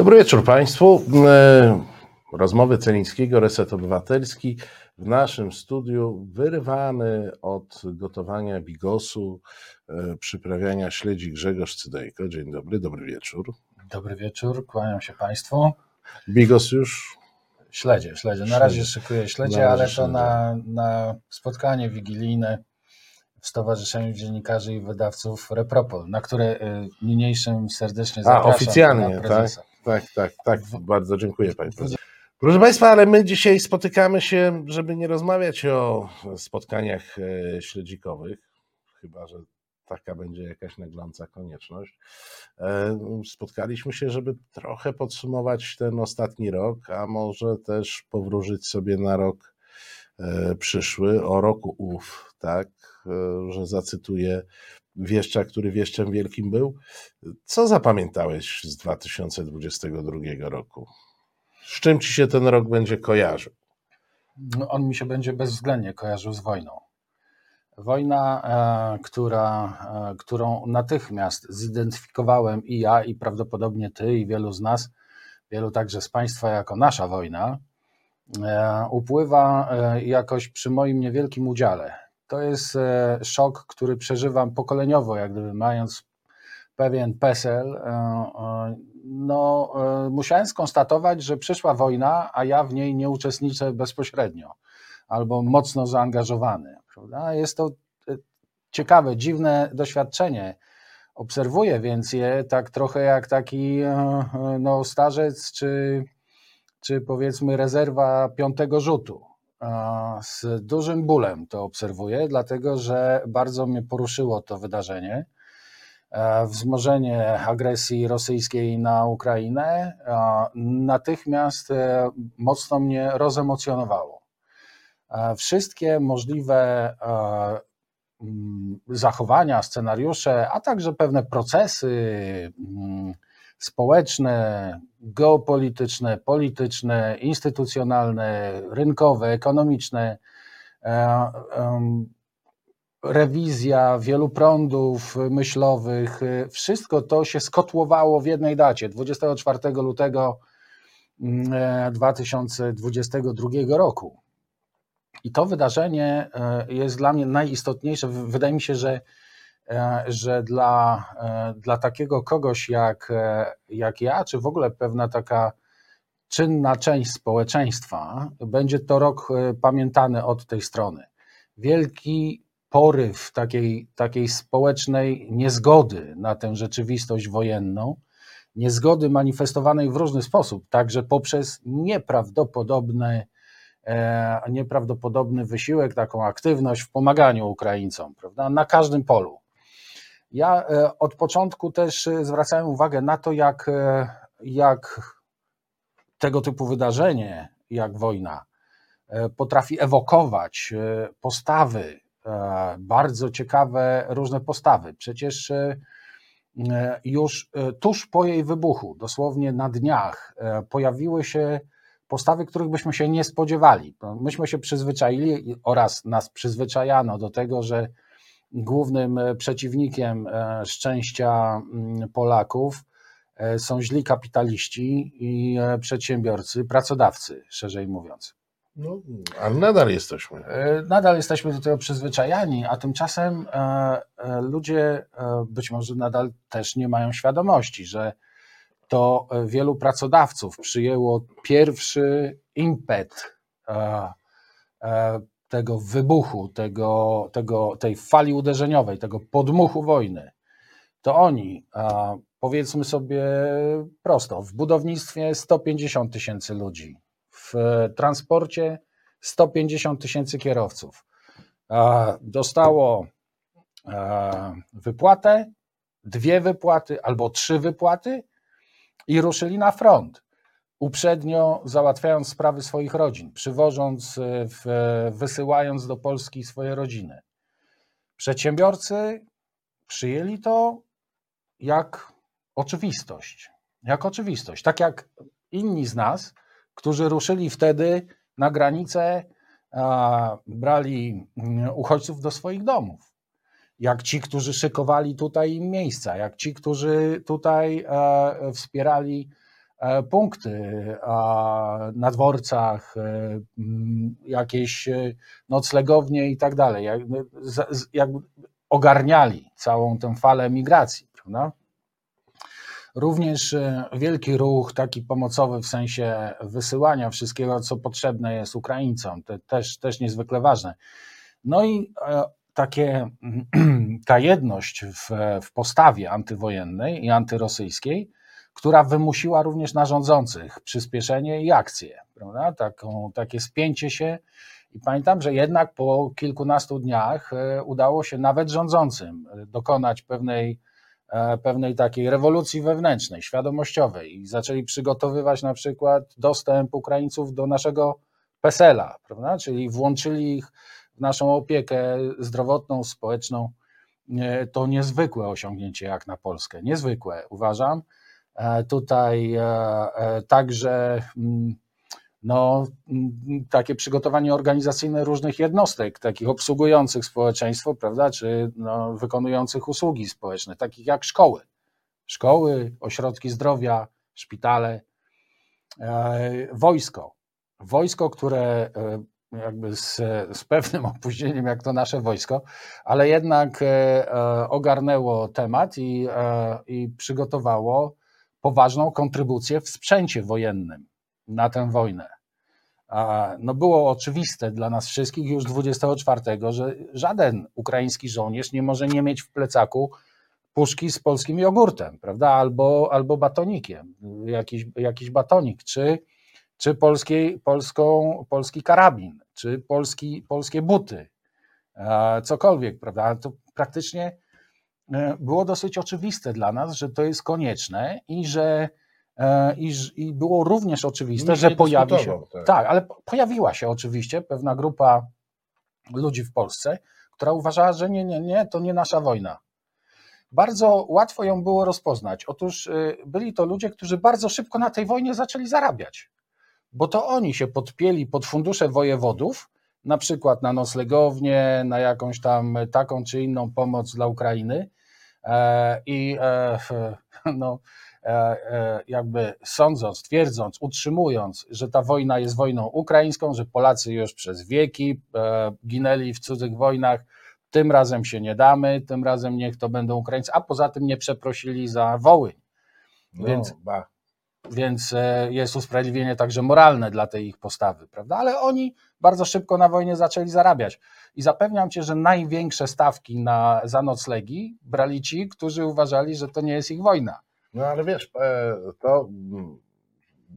Dobry wieczór Państwu. E, rozmowy Celińskiego, Reset Obywatelski. W naszym studiu wyrwany od gotowania bigosu, e, przyprawiania śledzi Grzegorz Cydejko. Dzień dobry, dobry wieczór. Dobry wieczór, kłaniam się Państwu. Bigos już? Śledzie, śledzie. Na razie szykuję śledzie, ale to na, na spotkanie wigilijne w Stowarzyszeniu Dziennikarzy i Wydawców Repropol, na które y, niniejszym serdecznie zapraszam. A, oficjalnie, tak? Tak, tak, tak. Bardzo dziękuję Panie Prezesie. Proszę Państwa, ale my dzisiaj spotykamy się, żeby nie rozmawiać o spotkaniach e, śledzikowych, chyba że taka będzie jakaś nagląca konieczność. E, spotkaliśmy się, żeby trochę podsumować ten ostatni rok, a może też powróżyć sobie na rok e, przyszły, o roku ów, tak, że zacytuję wieszcza, który wieszczem wielkim był. Co zapamiętałeś z 2022 roku? Z czym ci się ten rok będzie kojarzył? No, on mi się będzie bezwzględnie kojarzył z wojną. Wojna, e, która, e, którą natychmiast zidentyfikowałem i ja, i prawdopodobnie ty, i wielu z nas, wielu także z Państwa, jako nasza wojna, e, upływa jakoś przy moim niewielkim udziale. To jest szok, który przeżywam pokoleniowo, jak gdyby mając pewien PESEL, no, musiałem skonstatować, że przyszła wojna, a ja w niej nie uczestniczę bezpośrednio albo mocno zaangażowany. Prawda? Jest to e, ciekawe, dziwne doświadczenie. Obserwuję więc je tak trochę jak taki e, e, no, starzec, czy, czy powiedzmy rezerwa piątego rzutu. Z dużym bólem to obserwuję, dlatego że bardzo mnie poruszyło to wydarzenie. Wzmożenie agresji rosyjskiej na Ukrainę natychmiast mocno mnie rozemocjonowało. E, wszystkie możliwe e, zachowania, scenariusze, a także pewne procesy społeczne, geopolityczne, polityczne, instytucjonalne, rynkowe, ekonomiczne, e, rewizja wielu prądów myślowych, wszystko to się skotłowało w jednej dacie 24 lutego 2022 mm, roku. I to wydarzenie e, jest dla mnie najistotniejsze. Wydaje mi się, że, e, że dla, e, dla takiego kogoś jak, jak ja, czy w ogóle pewna taka czynna część społeczeństwa, będzie to rok pamiętany od tej strony. Wielki poryw takiej, takiej społecznej niezgody na tę rzeczywistość wojenną, niezgody manifestowanej w różny sposób, także poprzez E, nieprawdopodobny wysiłek, taką aktywność w pomaganiu Ukraińcom, prawda, na każdym polu. Ja e, od początku też e, zwracałem uwagę na to, jak, jak tego typu wydarzenie, jak wojna, potrafi ewokować postawy, bardzo ciekawe różne postawy. Przecież już tuż po jej wybuchu, dosłownie na dniach, pojawiły się postawy, których byśmy się nie spodziewali. Myśmy się przyzwyczaili oraz nas przyzwyczajano do tego, że głównym e, przeciwnikiem e, szczęścia mm, Polaków e, są źli kapitaliści i przedsiębiorcy, pracodawcy, szerzej mówiąc. No, ale nadal jesteśmy. Nadal jesteśmy do tego przyzwyczajani, a tymczasem ludzie być może nadal też nie mają świadomości, że to wielu pracodawców przyjęło pierwszy impet tego wybuchu, tego, tego, tej fali uderzeniowej, tego podmuchu wojny. To oni, powiedzmy sobie prosto, w budownictwie 150 tysięcy ludzi, w transporcie 150 tysięcy kierowców dostało wypłatę, dwie wypłaty albo trzy wypłaty i ruszyli na front, uprzednio załatwiając sprawy swoich rodzin, przywożąc, e, w, wysyłając do Polski swoje rodziny. Przedsiębiorcy przyjęli to jak oczywistość. Jak oczywistość. Tak jak inni z nas, którzy ruszyli wtedy na granicę, a, brali mm, uchodźców do swoich domów jak ci, którzy szykowali tutaj im miejsca, jak ci, którzy tutaj e, wspierali punkty na dworcach, jakieś noclegownie i tak dalej. Jak ogarniali całą tę falę migracji. Prawda? Również wielki ruch taki pomocowy w sensie wysyłania wszystkiego, co potrzebne jest Ukraińcom, to też, też niezwykle ważne. No i takie, ta jedność w, w postawie antywojennej i antyrosyjskiej, która wymusiła również na rządzących przyspieszenie i akcję, prawda? Taką, takie spięcie się. I pamiętam, że jednak po kilkunastu dniach e, udało się nawet rządzącym dokonać pewnej, e, pewnej takiej rewolucji wewnętrznej, świadomościowej i zaczęli przygotowywać na przykład dostęp Ukraińców do naszego PESEL-a, prawda? czyli włączyli ich naszą opiekę zdrowotną, społeczną, to niezwykłe osiągnięcie jak na Polskę. Niezwykłe, uważam. E, tutaj e, e, także mm, no, mm, takie przygotowanie organizacyjne różnych jednostek, takich obsługujących społeczeństwo, prawda, czy no, wykonujących usługi społeczne, takich jak szkoły. Szkoły, ośrodki zdrowia, szpitale, wojsko. Wojsko, które jakby z, z pewnym opóźnieniem, jak to nasze wojsko, ale jednak ogarnęło temat i, i przygotowało poważną kontrybucję w sprzęcie wojennym na tę wojnę. No było oczywiste dla nas wszystkich już 24, że żaden ukraiński żołnierz nie może nie mieć w plecaku puszki z polskim jogurtem, prawda? Albo, albo batonikiem, jakiś, jakiś batonik, czy czy polskiej, polską, polski karabin, czy polski, polskie buty, cokolwiek, prawda? To praktycznie było dosyć oczywiste dla nas, że to jest konieczne i że e, i, i było również oczywiste, że pojawi się. Tak. tak, ale pojawiła się oczywiście pewna grupa ludzi w Polsce, która uważała, że nie, nie, nie, to nie nasza wojna. Bardzo łatwo ją było rozpoznać. Otóż e, byli to ludzie, którzy bardzo szybko na tej wojnie zaczęli zarabiać bo to oni się podpięli pod fundusze wojewodów, na przykład na noclegownię, na jakąś tam taką czy inną pomoc dla Ukrainy e, i e, no, e, jakby sądząc, twierdząc, utrzymując, że ta wojna jest wojną ukraińską, że Polacy już przez wieki ginęli w cudzych wojnach, tym razem się nie damy, tym razem niech to będą Ukraińcy, a poza tym nie przeprosili za Wołyń. No, Więc ba więc e, jest usprawiedliwienie także moralne dla tej ich postawy, prawda? Ale oni bardzo szybko na wojnie zaczęli zarabiać. I zapewniam cię, że największe stawki na, za noclegi brali ci, którzy uważali, że to nie jest ich wojna. No ale wiesz, e, to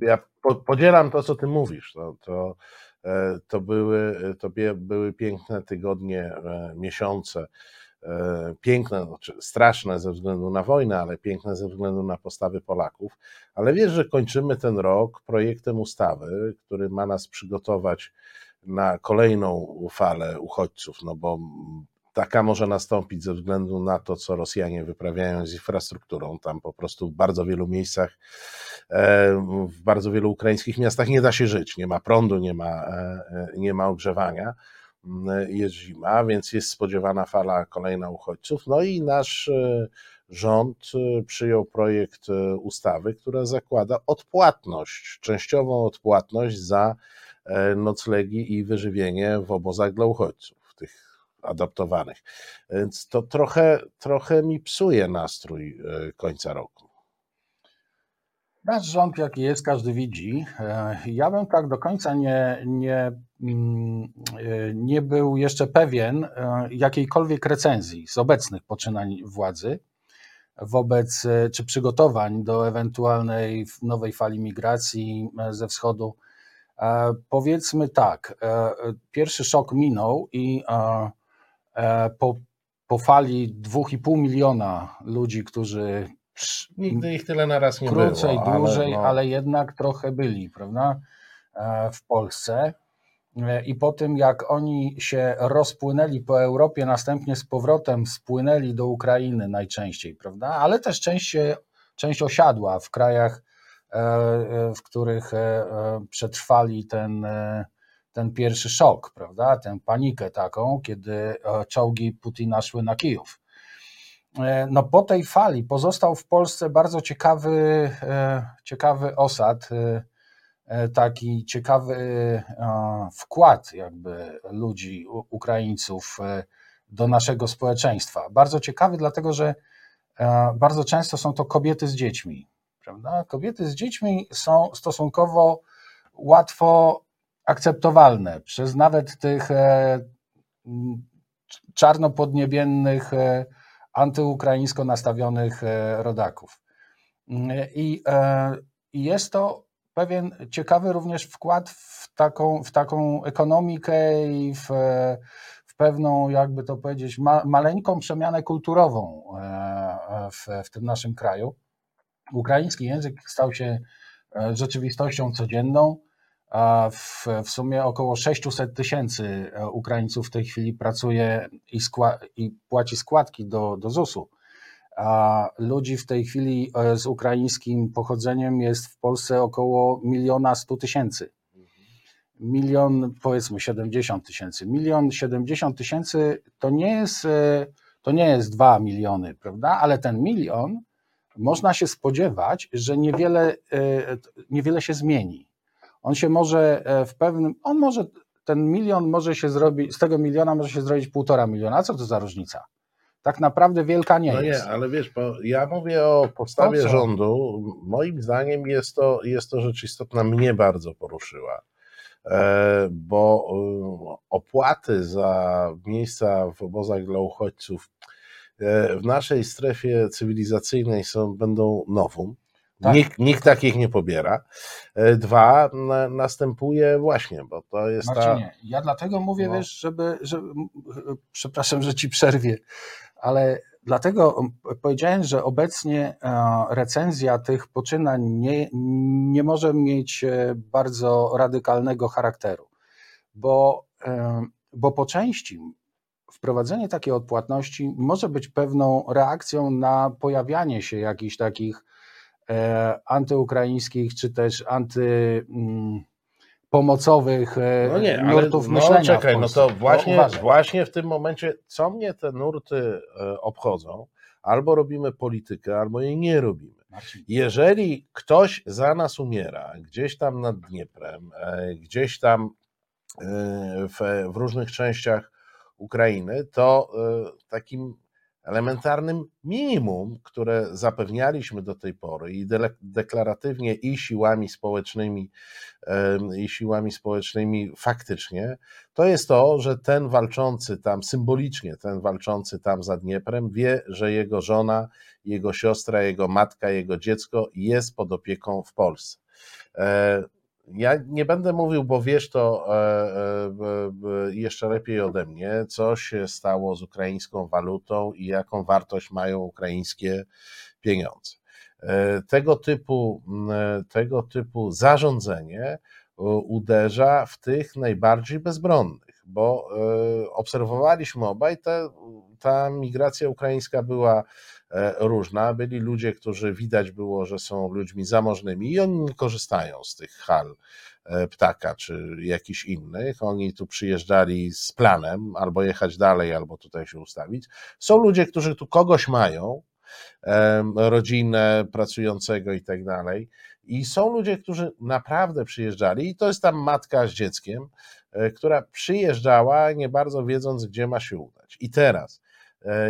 ja podzielam to, co ty mówisz. To, to, e, to, były, to były piękne tygodnie, miesiące E, piękne, znaczy straszne ze względu na wojnę, ale piękne ze względu na postawy Polaków. Ale wiesz, że kończymy ten rok projektem ustawy, który ma nas przygotować na kolejną falę uchodźców, no bo taka może nastąpić ze względu na to, co Rosjanie wyprawiają z infrastrukturą. Tam po prostu w bardzo wielu miejscach, e, w bardzo wielu ukraińskich miastach nie da się żyć. Nie ma prądu, nie ma, e, nie ma ogrzewania. Mm, jest zima, więc jest spodziewana fala kolejna uchodźców. No i nasz e, rząd e, przyjął projekt e, ustawy, która zakłada odpłatność, częściową odpłatność za noclegi i wyżywienie w obozach dla uchodźców, tych adaptowanych. Więc to trochę, trochę mi psuje nastrój końca roku. Nasz rząd, jaki jest, każdy widzi. E, ja bym tak do końca nie, nie, mm, e, nie był jeszcze pewien e, jakiejkolwiek recenzji z obecnych poczynań władzy wobec czy przygotowań do ewentualnej nowej fali migracji ze wschodu. Powiedzmy tak, pierwszy szok minął i po, po fali 2,5 miliona ludzi, którzy Nigdy ich tyle na raz nie krócej, było. Krócej, dłużej, ale, no. ale, jednak trochę byli, prawda, e, w Polsce. E, I po tym, jak oni się rozpłynęli po Europie, następnie z powrotem spłynęli do Ukrainy najczęściej, prawda? Ale też część, się, część osiadła w krajach, e, w których przetrwali ten, ten pierwszy szok, prawda? Tę panikę taką, kiedy czołgi Putina szły na Kijów. no po tej fali pozostał w Polsce bardzo ciekawy, ciekawy osad, taki ciekawy wkład jakby ludzi, Ukraińców do naszego społeczeństwa. Bardzo ciekawy, dlatego że bardzo często są to kobiety z dziećmi. Prawda? Kobiety z dziećmi są stosunkowo łatwo akceptowalne przez nawet tych e, czarnopodniebiennych, e, antyukraińsko nastawionych e, rodaków. I, I jest to pewien ciekawy również wkład w taką, w taką ekonomikę i w, w pewną, jakby to powiedzieć, ma, maleńką przemianę kulturową w, w tym naszym kraju. Ukraiński język stał się rzeczywistością codzienną. W, w sumie około 600 tysięcy e, Ukraińców w tej chwili pracuje i, skła, i płaci składki do, do ZUS-u. A ludzi w tej chwili e, z ukraińskim pochodzeniem jest w Polsce około miliona stu tysięcy. Milion, powiedzmy 70 tysięcy. Milion 70 tysięcy to nie jest, e, to nie jest 2 miliony, prawda? Ale ten milion można się spodziewać, że niewiele, niewiele się zmieni on się może e, w pewnym, on może, ten milion może się zrobić, z tego miliona może się zrobić półtora miliona. A co to za różnica? Tak naprawdę wielka nie no jest. nie, ale wiesz, bo ja mówię o postawie rządu. Moim zdaniem jest to, jest to rzecz istotna, mnie bardzo poruszyła e, bo e, opłaty za miejsca w obozach dla uchodźców w naszej strefie cywilizacyjnej są, będą nowum. Tak. Nikt, nikt takich nie pobiera. E, dwa, następuje właśnie, bo to jest Marcinie, ta... ja dlatego mówię, no. wiesz, żeby, żeby, przepraszam, że ci przerwie, ale dlatego powiedziałem, że obecnie e, recenzja tych poczynań nie, nie może mieć e, bardzo radykalnego charakteru, bo, bo po części wprowadzenie takiej odpłatności może być pewną reakcją na pojawianie się jakichś takich E, antyukraińskich, czy też antypomocowych mm, no nie, nurtów ale, myślenia. No czekaj, no to właśnie, no, właśnie w tym momencie, co mnie te nurty e, obchodzą, albo robimy politykę, albo jej nie robimy. Jeżeli ktoś za nas umiera, gdzieś tam nad Dnieprem, e, gdzieś tam w, w różnych częściach Ukrainy, to takim elementarnym minimum, które zapewnialiśmy do tej pory i de deklaratywnie i siłami społecznymi, i siłami społecznymi faktycznie, to jest to, że ten walczący tam, symbolicznie ten walczący tam za Dnieprem wie, że jego żona, jego siostra, jego matka, jego dziecko jest pod opieką w Polsce. E, ja nie będę mówił, bo wiesz to e, e, jeszcze lepiej ode mnie, co się stało z ukraińską walutą i jaką wartość mają ukraińskie pieniądze. E, tego typu, tego typu zarządzenie uderza w tych najbardziej bezbronnych, bo obserwowaliśmy obaj, ta migracja ukraińska była E, różna. Byli ludzie, którzy widać było, że są ludźmi zamożnymi i oni nie korzystają z tych hal e, ptaka czy jakichś innych. Oni tu przyjeżdżali z planem albo jechać dalej, albo tutaj się ustawić. Są ludzie, którzy tu kogoś mają, rodzinę pracującego i tak dalej. I są ludzie, którzy naprawdę przyjeżdżali, i to jest tam matka z dzieckiem, e, która przyjeżdżała nie bardzo wiedząc, gdzie ma się udać. I teraz,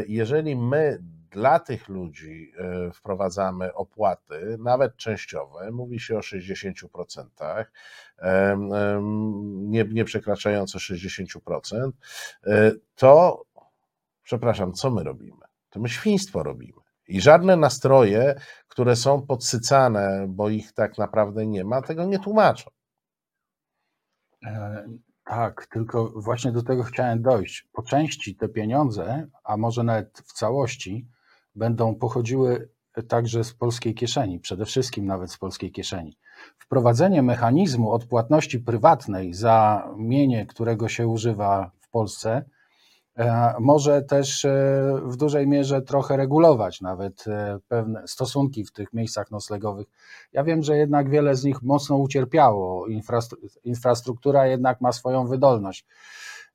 jeżeli my dla tych ludzi e, wprowadzamy opłaty, nawet częściowe, mówi się o 60%, nie, nie przekraczające 60%, e, to, przepraszam, co my robimy? To my świństwo robimy. I żadne nastroje, które są podsycane, bo ich tak naprawdę nie ma, tego nie tłumaczą. E, tak, tylko właśnie do tego chciałem dojść. Po części te pieniądze, a może nawet w całości, będą pochodziły także z polskiej kieszeni, przede wszystkim nawet z polskiej kieszeni. Wprowadzenie mechanizmu odpłatności prywatnej za mienie, którego się używa w Polsce, e, może też e, w dużej mierze trochę regulować nawet e, pewne stosunki w tych miejscach noclegowych. Ja wiem, że jednak wiele z nich mocno ucierpiało, infrastruktura jednak ma swoją wydolność.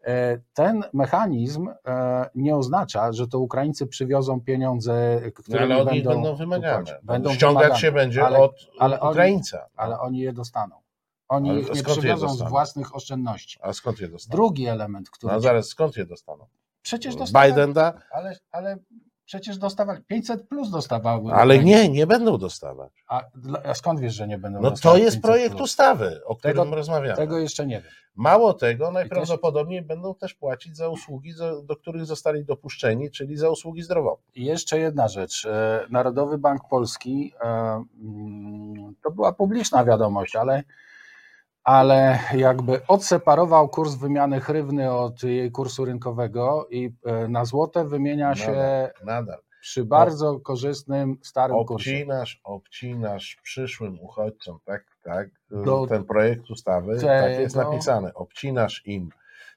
E, ten mechanizm e, nie oznacza, że to Ukraińcy przywiozą pieniądze, które ale od nich będą, wymagane. Będą Ściągać wymagane, się będzie ale- od ale oni- Ukraińca. ale oni je dostaną. Oni Ale ich nie przywiozą z dostaną? własnych oszczędności. A skąd je dostaną? Drugi element, który. No zaraz, skąd je dostaną? Przecież dostawali, Biden da? ale, ale przecież dostawali. 500 plus dostawały. Ale nie, nie będą dostawać. A, a skąd wiesz, że nie będą No to dostawać jest 500 projekt plus? ustawy, o którym Tego- rozmawiamy. Tego jeszcze nie wiem. Mało tego, najprawdopodobniej będą też płacić za usługi, do których zostali dopuszczeni, czyli za usługi zdrowotne. I jeszcze jedna rzecz. E, Narodowy Bank Polski e, mm, to była publiczna wiadomość, ale, ale jakby odseparował kurs wymiany hrywny od jej kursu rynkowego i e, na złote wymienia się Nadal. Nadal. przy bardzo korzystnym starym kursie. Obcinasz, obcinasz przyszłym uchodźcom, tak, tak, Do ten projekt ustawy, tak jest tego- napisane, obcinasz im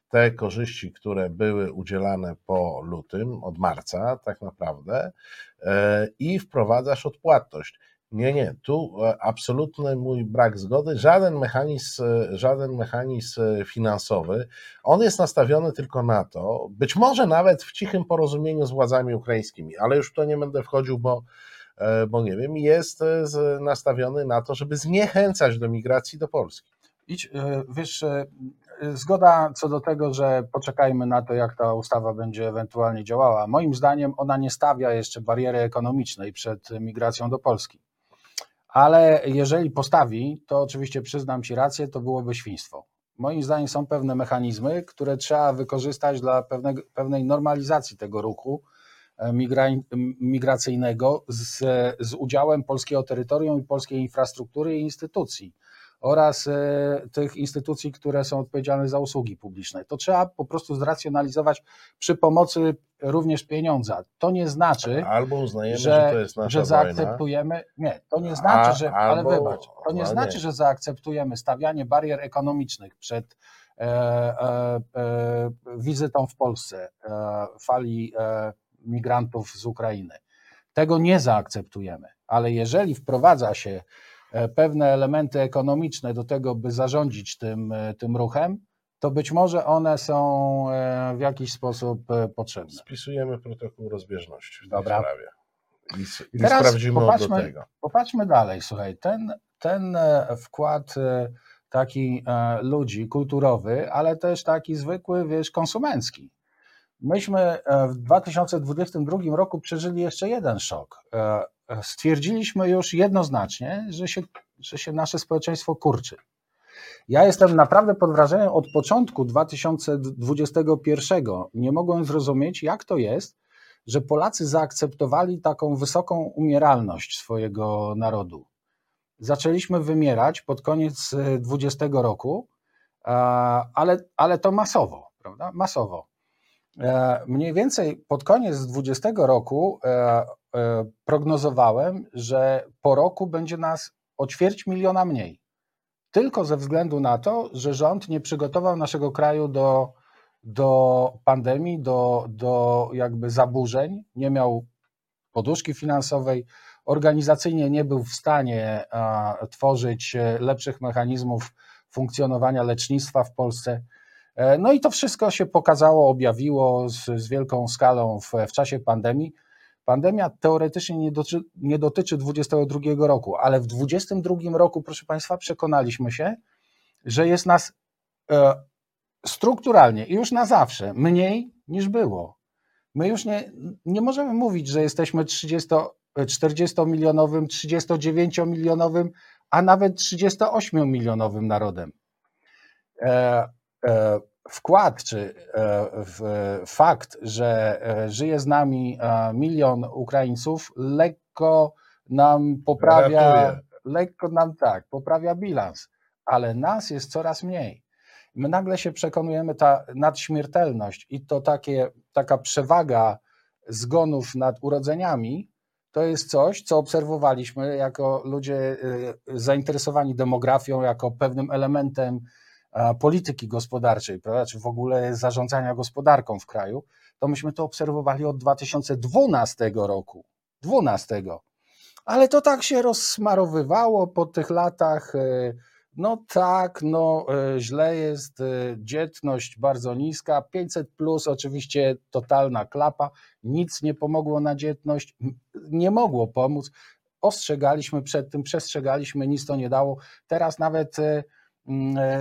te korzyści, które były udzielane po lutym, od marca tak naprawdę e, i wprowadzasz odpłatność. Nie, nie, tu e, absolutny mój brak zgody, żaden mechanizm, e, żaden mechanizm e, finansowy, on jest nastawiony tylko na to, być może nawet w cichym porozumieniu z władzami ukraińskimi, ale już w to nie będę wchodził, bo, bo nie wiem, jest nastawiony na to, żeby zniechęcać do migracji do Polski. Idź, wiesz, zgoda co do tego, że poczekajmy na to, jak ta ustawa będzie ewentualnie działała. Moim zdaniem ona nie stawia jeszcze bariery ekonomicznej przed migracją do Polski. Ale jeżeli postawi, to oczywiście przyznam Ci rację, to byłoby świństwo. Moim zdaniem są pewne mechanizmy, które trzeba wykorzystać dla pewnego, pewnej normalizacji tego ruchu e, migra, migracyjnego z, z udziałem polskiego terytorium i polskiej infrastruktury i instytucji oraz e, tych instytucji, które są odpowiedzialne za usługi publiczne. To trzeba po prostu zracjonalizować przy pomocy również pieniądza. To nie znaczy, Albo uznajemy, że, że, że wojna. zaakceptujemy. Nie, to nie znaczy, A- że. Ale albo- wybacz, to nie no znaczy, nie. że zaakceptujemy stawianie barier ekonomicznych przed e, e, e, wizytą w Polsce e, fali e, migrantów z Ukrainy. Tego nie zaakceptujemy, ale jeżeli wprowadza się pewne elementy ekonomiczne do tego, by zarządzić tym, e, tym ruchem, to być może one są e, w jakiś sposób e, potrzebne. Spisujemy protokół rozbieżności w tej Dobra. sprawie. I, i Teraz sprawdzimy do popatrzmy- tego. Popatrzmy dalej, słuchaj, ten, ten e, wkład e, taki e, ludzi, kulturowy, ale też taki zwykły, wiesz, konsumencki. Myśmy e, w 2022 roku przeżyli jeszcze jeden szok. E, e, Stwierdziliśmy już jednoznacznie, że się, że się nasze społeczeństwo kurczy. Ja jestem naprawdę pod wrażeniem od początku 2021. Nie mogłem zrozumieć, jak to jest, że Polacy zaakceptowali taką wysoką umieralność swojego narodu. Zaczęliśmy wymierać pod koniec e, 20 roku, ale, ale to masowo, prawda? Masowo. E, Mniej więcej pod koniec 20 roku e, e, prognozowałem, że po roku będzie nas o ćwierć miliona mniej. Tylko ze względu na to, że rząd nie przygotował naszego kraju do, do pandemii, do, do jakby zaburzeń, nie miał poduszki finansowej, organizacyjnie nie był w stanie a, tworzyć lepszych mechanizmów funkcjonowania lecznictwa w Polsce. E, No i to wszystko się pokazało, objawiło z, z wielką skalą w, w czasie pandemii. Pandemia teoretycznie nie dotyczy, nie dotyczy 2022 roku, ale w 2022 roku, proszę Państwa, przekonaliśmy się, że jest nas e, strukturalnie i już na zawsze mniej niż było. My już nie, nie możemy mówić, że jesteśmy 30, 40-milionowym, 39-milionowym, a nawet 38-milionowym narodem. E, e, wkład czy e, w, fakt, że e, żyje z nami e, milion Ukraińców, lekko nam poprawia, Ratuje. lekko nam tak, poprawia bilans, ale nas jest coraz mniej. My nagle się przekonujemy, ta nadśmiertelność i to takie, taka przewaga zgonów nad urodzeniami, to jest coś, co obserwowaliśmy jako ludzie zainteresowani demografią, jako pewnym elementem polityki gospodarczej, prawda, czy w ogóle zarządzania gospodarką w kraju, to myśmy to obserwowali od 2012 roku. 12. Ale to tak się rozsmarowywało po tych latach. y, No tak, no e, źle jest, e, dzietność bardzo niska, 500 plus oczywiście totalna klapa, nic nie pomogło na dzietność, nie mogło pomóc. Ostrzegaliśmy przed tym, przestrzegaliśmy, nic to nie dało. Teraz nawet e,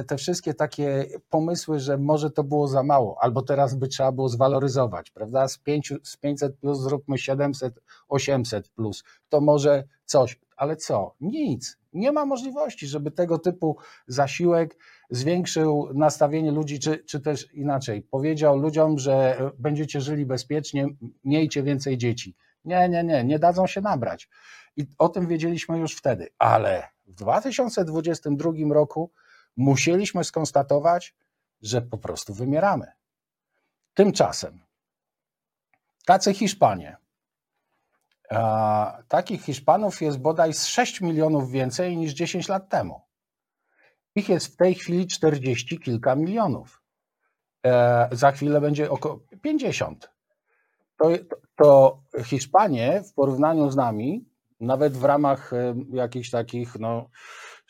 te wszystkie takie pomysły, że może to było za mało, albo teraz by trzeba było zwaloryzować, prawda? Z, 5, z 500 plus zróbmy 700, 800 plus, to może coś, ale co? Nic nie ma możliwości, żeby tego typu zasiłek zwiększył nastawienie ludzi, czy, czy też inaczej, powiedział ludziom, że będziecie żyli bezpiecznie, miejcie więcej dzieci. Nie, nie, nie, nie dadzą się nabrać. I o tym wiedzieliśmy już wtedy, ale w 2022 roku musieliśmy skonstatować, że po prostu wymieramy. Tymczasem tacy Hiszpanie, Takich Hiszpanów jest bodaj z 6 milionów więcej niż 10 lat temu. Ich jest w tej chwili 40 kilka milionów. E, za chwilę będzie około 50. To, to Hiszpanie w porównaniu z nami, nawet w ramach e, jakichś takich no,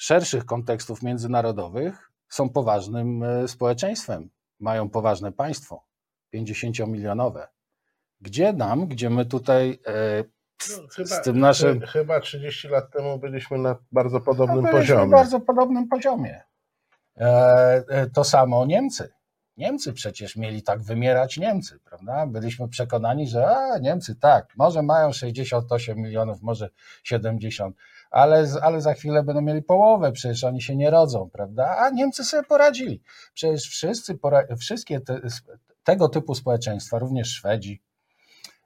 szerszych kontekstów międzynarodowych, są poważnym e, społeczeństwem, mają poważne państwo, 50-milionowe. Gdzie nam, gdzie my tutaj no, chyba, z tym naszym. Chyba 30 lat temu byliśmy na bardzo podobnym no, poziomie. Na bardzo podobnym poziomie. E, e, to samo Niemcy. Niemcy przecież mieli tak wymierać Niemcy, prawda? Byliśmy przekonani, że a, Niemcy tak, może mają 68 milionów, może 70, ale, ale za chwilę będą mieli połowę, przecież oni się nie rodzą, prawda? A Niemcy sobie poradzili. Przecież wszyscy, wszystkie te, tego typu społeczeństwa, również Szwedzi,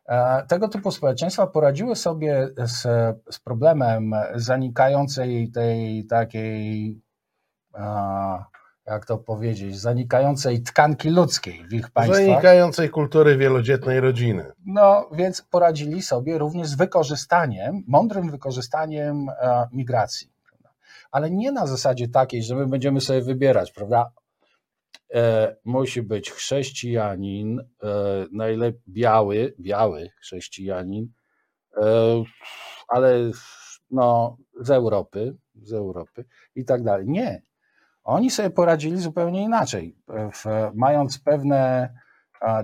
E, tego typu społeczeństwa poradziły sobie z, z problemem zanikającej tej takiej, jak to powiedzieć, zanikającej tkanki ludzkiej w ich państwach. Zanikającej kultury wielodzietnej rodziny. No, więc poradzili sobie również z wykorzystaniem, mądrym wykorzystaniem e, migracji. Ale nie na zasadzie takiej, że my będziemy sobie wybierać, prawda? e, musi być chrześcijanin, e, najlepiej biały, biały chrześcijanin, e, ale no, z Europy, z Europy i tak dalej. Nie. Oni sobie poradzili zupełnie inaczej, w, mając pewne,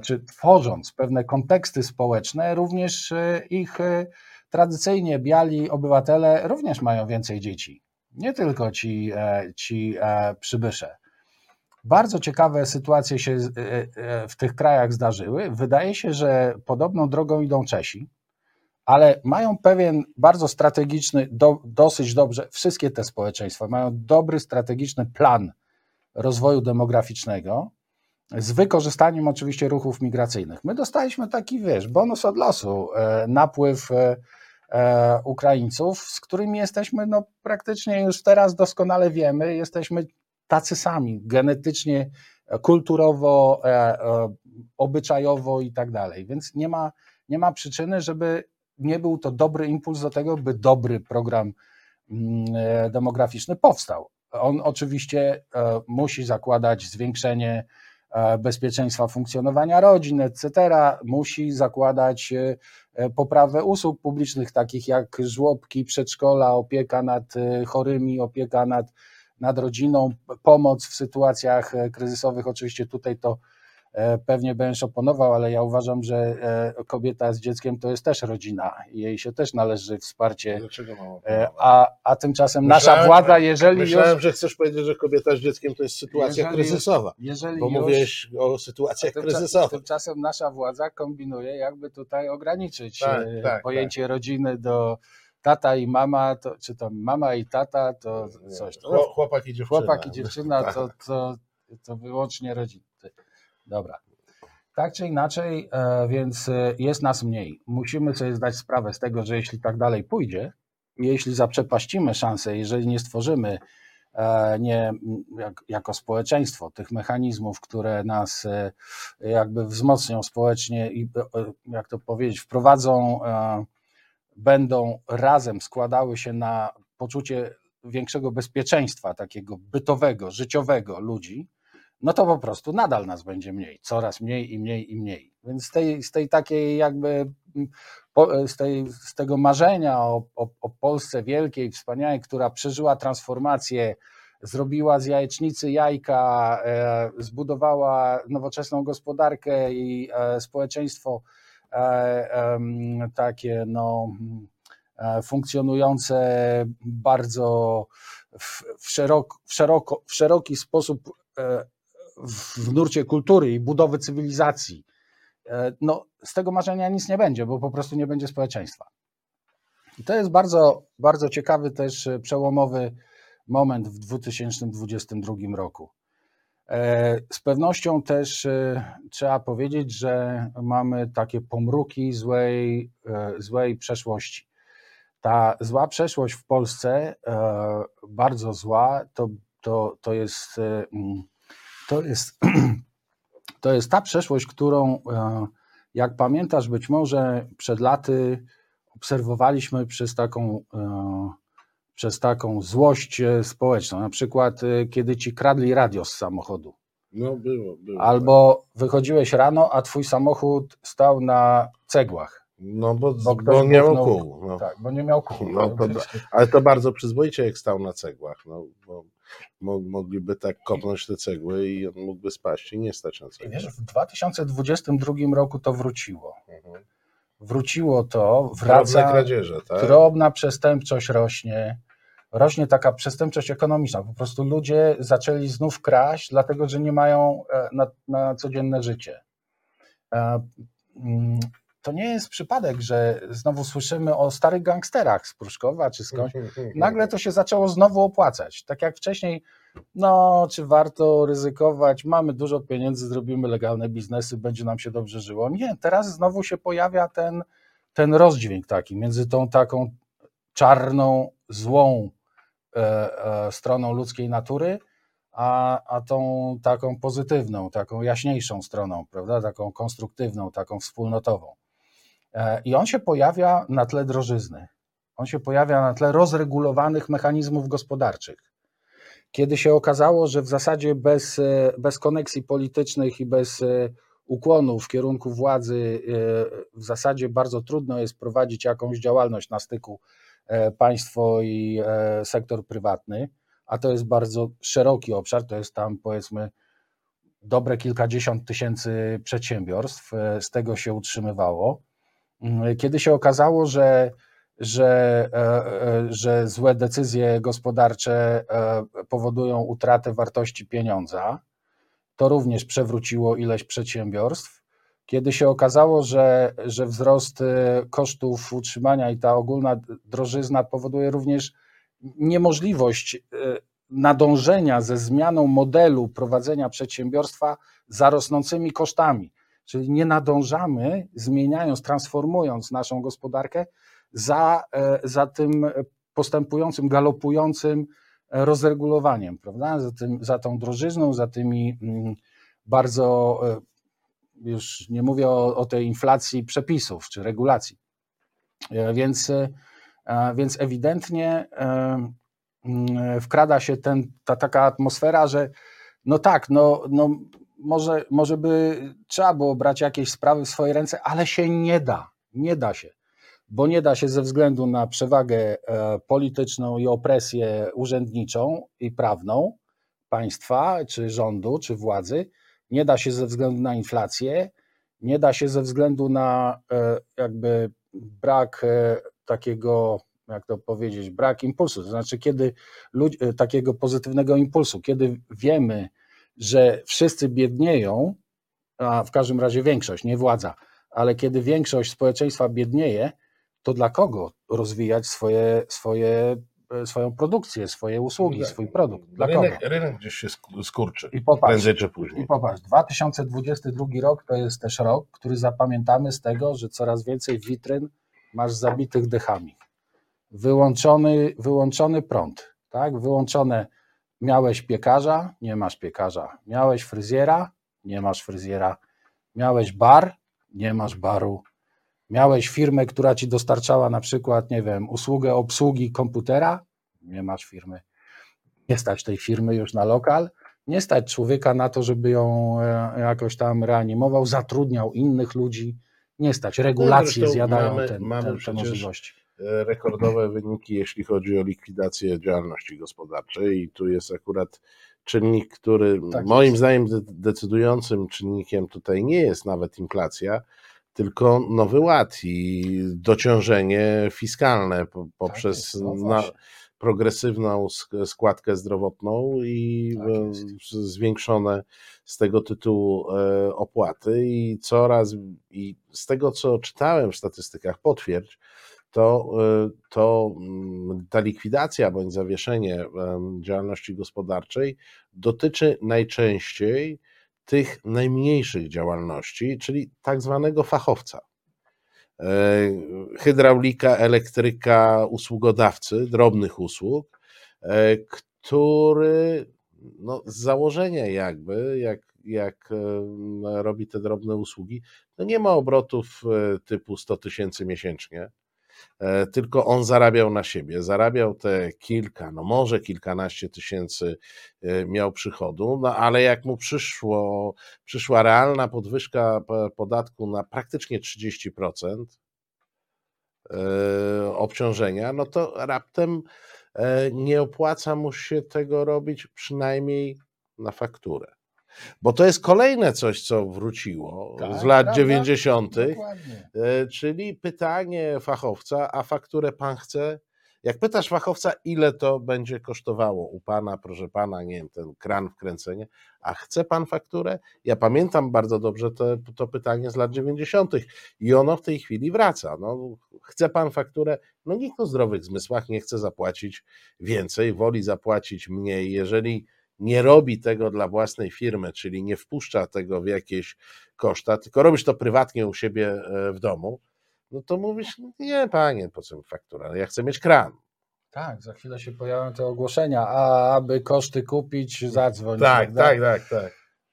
czy tworząc pewne konteksty społeczne, również e, ich e, tradycyjnie biali obywatele również mają więcej dzieci. Nie tylko ci, e, ci przybysze. Bardzo ciekawe sytuacje się e, e, w tych krajach zdarzyły. Wydaje się, że podobną drogą idą Czesi, ale mają pewien bardzo strategiczny, do, dosyć dobrze, wszystkie te społeczeństwa mają dobry strategiczny plan rozwoju demograficznego z wykorzystaniem oczywiście ruchów migracyjnych. My dostaliśmy taki, wiesz, bonus od losu, e, napływ Ukraińców, z którymi jesteśmy no, praktycznie już teraz doskonale wiemy, jesteśmy tacy sami, genetycznie, kulturowo, e, e, obyczajowo i tak dalej. Więc nie ma, nie ma przyczyny, żeby nie był to dobry impuls do tego, by dobry program mm, e, demograficzny powstał. On oczywiście musi zakładać zwiększenie bezpieczeństwa funkcjonowania rodzin, etc., musi zakładać poprawę usług publicznych, takich jak żłobki, przedszkola, opieka nad chorymi, opieka nad nad rodziną, pomoc w sytuacjach e, kryzysowych. Oczywiście tutaj to e, pewnie będziesz oponował, ale ja uważam, że e, kobieta z dzieckiem to jest też rodzina i jej się też należy wsparcie. Dlaczego a, a tymczasem myślałem, nasza władza, jeżeli Myślałem, już, że chcesz powiedzieć, że kobieta z dzieckiem to jest sytuacja jeżeli, kryzysowa, jeżeli bo już, mówiłeś o sytuacjach tymczasem, kryzysowych. Tymczasem nasza władza kombinuje, jakby tutaj ograniczyć tak, tak, pojęcie tak. rodziny do tata i mama, to, czy to mama i tata, to coś. To, chłopak i dziewczyna. Chłopak i dziewczyna to, to, to wyłącznie rodziny. Dobra. Tak czy inaczej, e, więc e, jest nas mniej. Musimy sobie zdać sprawę z tego, że jeśli tak dalej pójdzie, jeśli zaprzepaścimy szansę, jeżeli nie stworzymy e, nie, jak, jako społeczeństwo tych mechanizmów, które nas jakby wzmocnią społecznie i, jak to powiedzieć, wprowadzą będą razem składały się na poczucie większego bezpieczeństwa, takiego bytowego, życiowego ludzi, no to po prostu nadal nas będzie mniej, coraz mniej i mniej i mniej. Więc z tej, z tej takiej jakby, z, tej, z tego marzenia o, o, o Polsce wielkiej, wspaniałej, która przeżyła transformację zrobiła z jajecznicy jajka, e, zbudowała nowoczesną gospodarkę i e, społeczeństwo takie no, funkcjonujące bardzo w, szeroko, w, szeroko, w szeroki sposób w nurcie kultury i budowy cywilizacji. No, z tego marzenia nic nie będzie, bo po prostu nie będzie społeczeństwa. I to jest bardzo, bardzo ciekawy też przełomowy moment w 2022 roku. E, z pewnością też e, trzeba powiedzieć, że mamy takie pomruki złej, e, złej przeszłości. Ta zła przeszłość w Polsce, bardzo zła, to, to, to, jest, to, jest, to jest ta przeszłość, którą, jak pamiętasz, być może przed laty obserwowaliśmy przez taką przez taką złość e, społeczną. Na przykład, e, kiedy ci kradli radio z samochodu. No, było, było. Albo wychodziłeś rano, a twój samochód stał na cegłach. No, bo, bo, bo nie miał kół. No. Tak, bo nie miał kół. No, to, ale to bardzo przyzwoicie, jak stał na cegłach. No, bo mogliby tak kopnąć te cegły i on mógłby spaść i nie stać na cegłach. Wiesz, w 2022 roku to wróciło. Mhm. Wróciło to, wraca. Drobne kradzieże, tak? Drobna przestępczość rośnie rośnie taka przestępczość ekonomiczna. Po prostu ludzie zaczęli znów kraść, dlatego że nie mają e, na, na codzienne życie. To nie jest przypadek, że znowu słyszymy o starych gangsterach z Pruszkowa czy skądś. Nagle to się zaczęło znowu opłacać. Tak jak wcześniej, no, czy warto ryzykować? Mamy dużo pieniędzy, zrobimy legalne biznesy, będzie nam się dobrze żyło. Nie, teraz znowu się pojawia ten, ten rozdźwięk taki między tą taką czarną, złą E, e, stroną ludzkiej natury, a, a tą taką pozytywną, taką jaśniejszą stroną, prawda, taką konstruktywną, taką wspólnotową. E, I on się pojawia na tle drożyzny. On się pojawia na tle rozregulowanych mechanizmów gospodarczych. Kiedy się okazało, że w zasadzie bez, bez koneksji politycznych i bez ukłonu w kierunku władzy w zasadzie bardzo trudno jest prowadzić jakąś działalność na styku E, państwo i e, sektor prywatny, a to jest bardzo szeroki obszar, to jest tam powiedzmy dobre kilkadziesiąt tysięcy przedsiębiorstw, e, z tego się utrzymywało. Mm, kiedy się okazało, że, że, że złe decyzje gospodarcze powodują utratę wartości pieniądza, to również przewróciło ileś przedsiębiorstw kiedy się okazało, że, że wzrost kosztów utrzymania i ta ogólna drożyzna powoduje również niemożliwość nadążenia ze zmianą modelu prowadzenia przedsiębiorstwa za rosnącymi kosztami. Czyli nie nadążamy, zmieniając, transformując naszą gospodarkę za, e, za tym postępującym, galopującym rozregulowaniem, prawda? Za, tym, za tą drożyzną, za tymi mm, bardzo e, już nie mówię o, o tej inflacji przepisów czy regulacji. E, więc, e, więc ewidentnie e, mm, wkrada się ten, ta taka atmosfera, że no tak, no, no może, może by trzeba było brać jakieś sprawy w swoje ręce, ale się nie da, nie da się, bo nie da się ze względu na przewagę polityczną i opresję urzędniczą i prawną państwa, czy rządu, czy władzy, nie da się ze względu na inflację, nie da się ze względu na e, jakby brak e, takiego, jak to powiedzieć, brak impulsu. To znaczy, kiedy ludzi, e, takiego pozytywnego impulsu, kiedy wiemy, że wszyscy biednieją, a w każdym razie większość, nie władza, ale kiedy większość społeczeństwa biednieje, to dla kogo rozwijać swoje, swoje E, swoją produkcję, swoje usługi, tak. swój produkt. Dla rynek, kogo? rynek gdzieś się skurczy, I popatrz, prędzej czy później. I popatrz, 2022 rok to jest też rok, który zapamiętamy z tego, że coraz więcej witryn masz zabitych dechami. Wyłączony, wyłączony prąd, tak? Wyłączone, miałeś piekarza, nie masz piekarza. Miałeś fryzjera, nie masz fryzjera. Miałeś bar, nie masz baru Miałeś firmę, która ci dostarczała na przykład, nie wiem, usługę obsługi komputera, nie masz firmy. Nie stać tej firmy już na lokal, nie stać człowieka na to, żeby ją e, jakoś tam reanimował, zatrudniał innych ludzi, nie stać. Regulacje no, zjadają mamy, ten, mamy te, te możliwości. Rekordowe wyniki, jeśli chodzi o likwidację działalności gospodarczej, i tu jest akurat czynnik, który tak moim jest. zdaniem decydującym czynnikiem tutaj nie jest nawet inflacja, tylko nowy ład i dociążenie fiskalne poprzez tak no progresywną składkę zdrowotną i tak zwiększone z tego tytułu e, opłaty. I coraz i z tego co czytałem w statystykach potwierdź, to, e, to mm, ta likwidacja bądź zawieszenie działalności gospodarczej dotyczy najczęściej tych najmniejszych działalności, czyli tak zwanego fachowca. E, hydraulika, elektryka, usługodawcy drobnych usług, e, który no, z założenia jakby, jak, jak e, robi te drobne usługi, no nie ma obrotów typu 100 tysięcy miesięcznie, E, tylko on zarabiał na siebie. Zarabiał te kilka, no może kilkanaście tysięcy e, miał przychodu, no ale jak mu przyszło, przyszła realna podwyżka podatku na praktycznie 30% e, obciążenia, no to raptem nie opłaca mu się tego robić przynajmniej na fakturę. Bo to jest kolejne coś, co wróciło tak, z lat prawda? 90., Dokładnie. E, czyli pytanie fachowca, a fakturę pan chce? Jak pytasz fachowca, ile to będzie kosztowało u pana, proszę pana, nie wiem, ten kran wkręcenie, a chce pan fakturę? Ja pamiętam bardzo dobrze to, to pytanie z lat 90. i ono w tej chwili wraca. No, chce pan fakturę? No nikt o zdrowych zmysłach nie chce zapłacić więcej, woli zapłacić mniej. Jeżeli nie robi tego dla własnej firmy, czyli nie wpuszcza tego w jakieś koszta, tylko robisz to prywatnie u siebie e, w domu, no to mówisz, nie panie, po co mi faktura, ja chcę mieć kran. Tak, za chwilę się pojawią te ogłoszenia, a aby koszty kupić, zadzwoń. Tak, tak, tak, tak.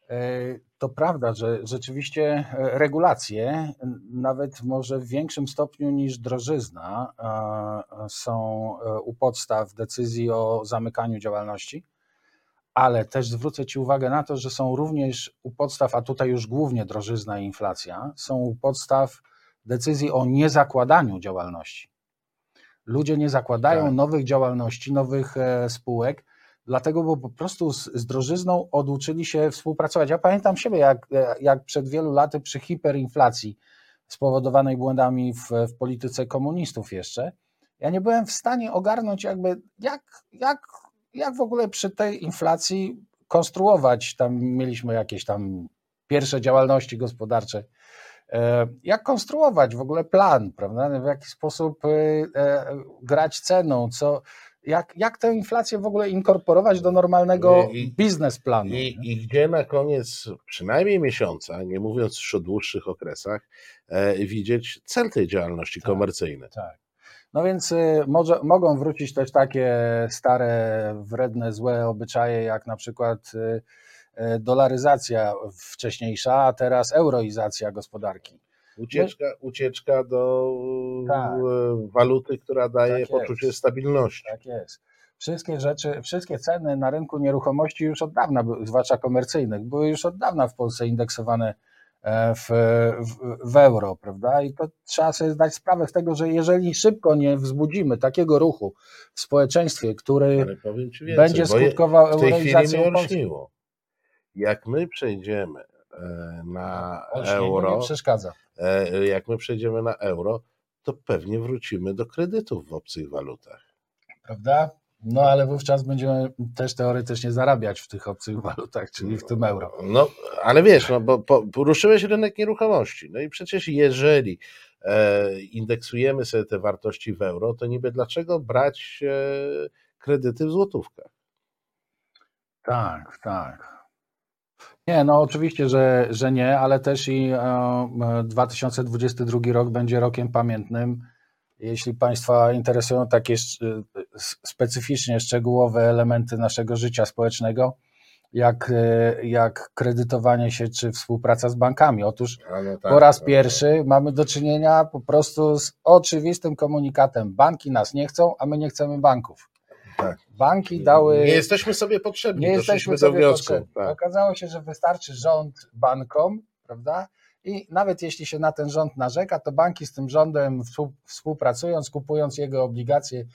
E, to prawda, że rzeczywiście e, regulacje, nawet może w większym stopniu niż drożyzna, są u podstaw decyzji o zamykaniu działalności ale też zwrócę Ci uwagę na to, że są również u podstaw, a tutaj już głównie drożyzna i inflacja, są u podstaw decyzji o niezakładaniu działalności. Ludzie nie zakładają tak. nowych działalności, nowych e, spółek, dlatego, bo po prostu z, z drożyzną oduczyli się współpracować. Ja pamiętam siebie, jak, e, jak przed wielu laty przy hiperinflacji spowodowanej błędami w, w polityce komunistów jeszcze, ja nie byłem w stanie ogarnąć jakby, jak, jak jak w ogóle przy tej inflacji konstruować, tam mieliśmy jakieś tam pierwsze działalności gospodarcze, e, jak konstruować w ogóle plan, prawda? W jaki sposób e, e, grać ceną, co, jak, jak tę inflację w ogóle inkorporować do normalnego I, biznesplanu. I, I, gdzie na koniec przynajmniej miesiąca, nie mówiąc już o dłuższych okresach, widzieć cel tej działalności tak, komercyjnej. Tak. No więc y, może, mogą wrócić też takie stare, wredne, złe obyczaje, jak na przykład y, y, dolaryzacja wcześniejsza, a teraz euroizacja gospodarki. Ucieczka, ucieczka do tak. waluty, która daje tak poczucie stabilności. Tak jest. Wszystkie rzeczy, wszystkie ceny na rynku nieruchomości już od dawna, zwłaszcza komercyjnych, były już od dawna w Polsce indeksowane E, w, w, w, euro, prawda? I to trzeba sobie zdać sprawę z tego, że jeżeli szybko nie wzbudzimy takiego ruchu w społeczeństwie, który więcej, będzie skutkował euroizacją olśniło. Jak my przejdziemy e, na euro. E, jak my przejdziemy na euro, to pewnie wrócimy do kredytów w obcych walutach. Prawda? No ale wówczas będziemy też teoretycznie zarabiać w tych obcych walutach, czyli w tym euro. No ale wiesz, no, bo, poruszyłeś rynek nieruchomości. No i przecież jeżeli e, indeksujemy sobie te wartości w euro, to niby dlaczego brać e, kredyty w złotówkach? Tak, tak. Nie, no oczywiście, że, że nie, ale też i e, 2022 rok będzie rokiem pamiętnym jeśli Państwa interesują takie specyficznie szczegółowe elementy naszego życia społecznego, jak, e, jak kredytowanie się czy współpraca z bankami. Otóż no tak, po raz no, pierwszy no. mamy do czynienia po prostu z oczywistym komunikatem. Banki nas nie chcą, a my nie chcemy banków. Tak. Banki dały. Nie jesteśmy sobie potrzebni. Nie jesteśmy sobie do wniosku. Tak. Okazało się, że wystarczy rząd bankom, prawda? I nawet jeśli się na ten rząd narzeka, to banki z tym rządem współpracując, kupując jego obligacje,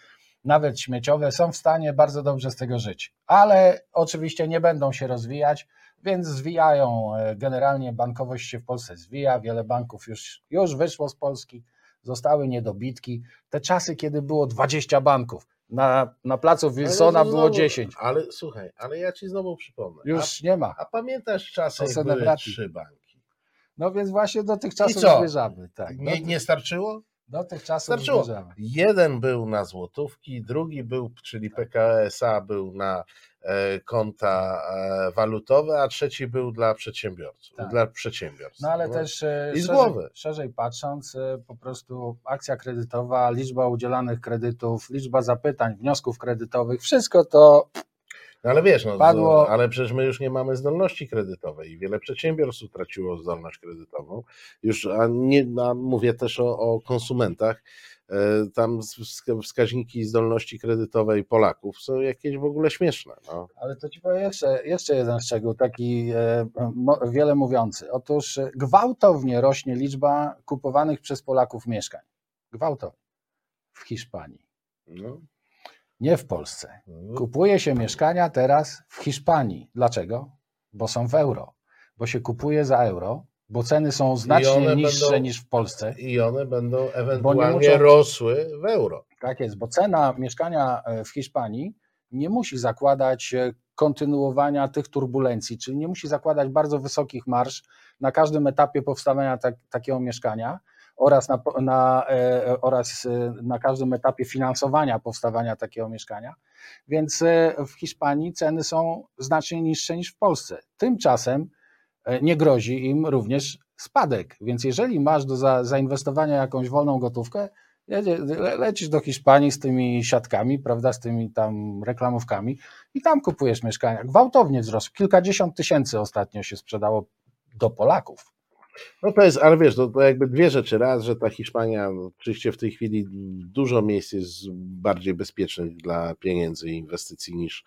nawet śmieciowe, są w stanie bardzo dobrze z tego żyć. Ale oczywiście nie będą się rozwijać, więc zwijają. E, generalnie bankowość się w Polsce zwija, wiele banków już, już wyszło z Polski, zostały niedobitki. Te czasy, kiedy było 20 banków, na, na placu Wilsona było 10. Ale słuchaj, ale ja ci znowu przypomnę. Już a, nie ma. A pamiętasz czasy, jak były trzy banki? No więc właśnie do tych czasów zmierzamy. Tak. Nie, nie starczyło? Do tych czasów Starczyło. zmierzamy. Jeden był na złotówki, drugi był, czyli PKSA był na e, konta e, walutowe, a trzeci był dla przedsiębiorców. Tak. Dla przedsiębiorstw. No ale no. też e, I z szerzej, głowy. szerzej patrząc, po prostu akcja kredytowa, liczba udzielanych kredytów, liczba zapytań, wniosków kredytowych, wszystko to no ale wiesz, no, Padło... ale przecież my już nie mamy zdolności kredytowej i wiele przedsiębiorstw utraciło zdolność kredytową. Już, a nie, a mówię też o, o konsumentach. E, tam wskaźniki zdolności kredytowej Polaków są jakieś w ogóle śmieszne. No. Ale to ci powiem jeszcze, jeszcze jeden szczegół, taki e, wiele mówiący. Otóż gwałtownie rośnie liczba kupowanych przez Polaków mieszkań. Gwałtownie. W Hiszpanii. No nie w Polsce. Kupuje się mieszkania teraz w Hiszpanii. Dlaczego? Bo są w euro. Bo się kupuje za euro, bo ceny są znacznie niższe będą, niż w Polsce. I one będą ewentualnie muszą, rosły w euro. Tak jest, bo cena mieszkania e, w Hiszpanii nie musi zakładać e, kontynuowania tych turbulencji, czyli nie musi zakładać bardzo wysokich marsz na każdym etapie powstawania tak, takiego mieszkania, oraz na, na, e, oraz e, na każdym etapie finansowania powstawania takiego mieszkania. Więc e, w Hiszpanii ceny są znacznie niższe niż w Polsce. Tymczasem nie grozi im również spadek. Więc jeżeli masz do za, zainwestowania jakąś wolną gotówkę, lecisz do Hiszpanii z tymi siatkami, prawda, z tymi tam reklamówkami i tam kupujesz mieszkania. Gwałtownie wzrosł. Kilkadziesiąt tysięcy ostatnio się sprzedało do Polaków. No to jest, ale wiesz, to, to jakby dwie rzeczy. Raz, że ta Hiszpania no, oczywiście w tej chwili dużo miejsc jest bardziej bezpiecznych dla pieniędzy i inwestycji niż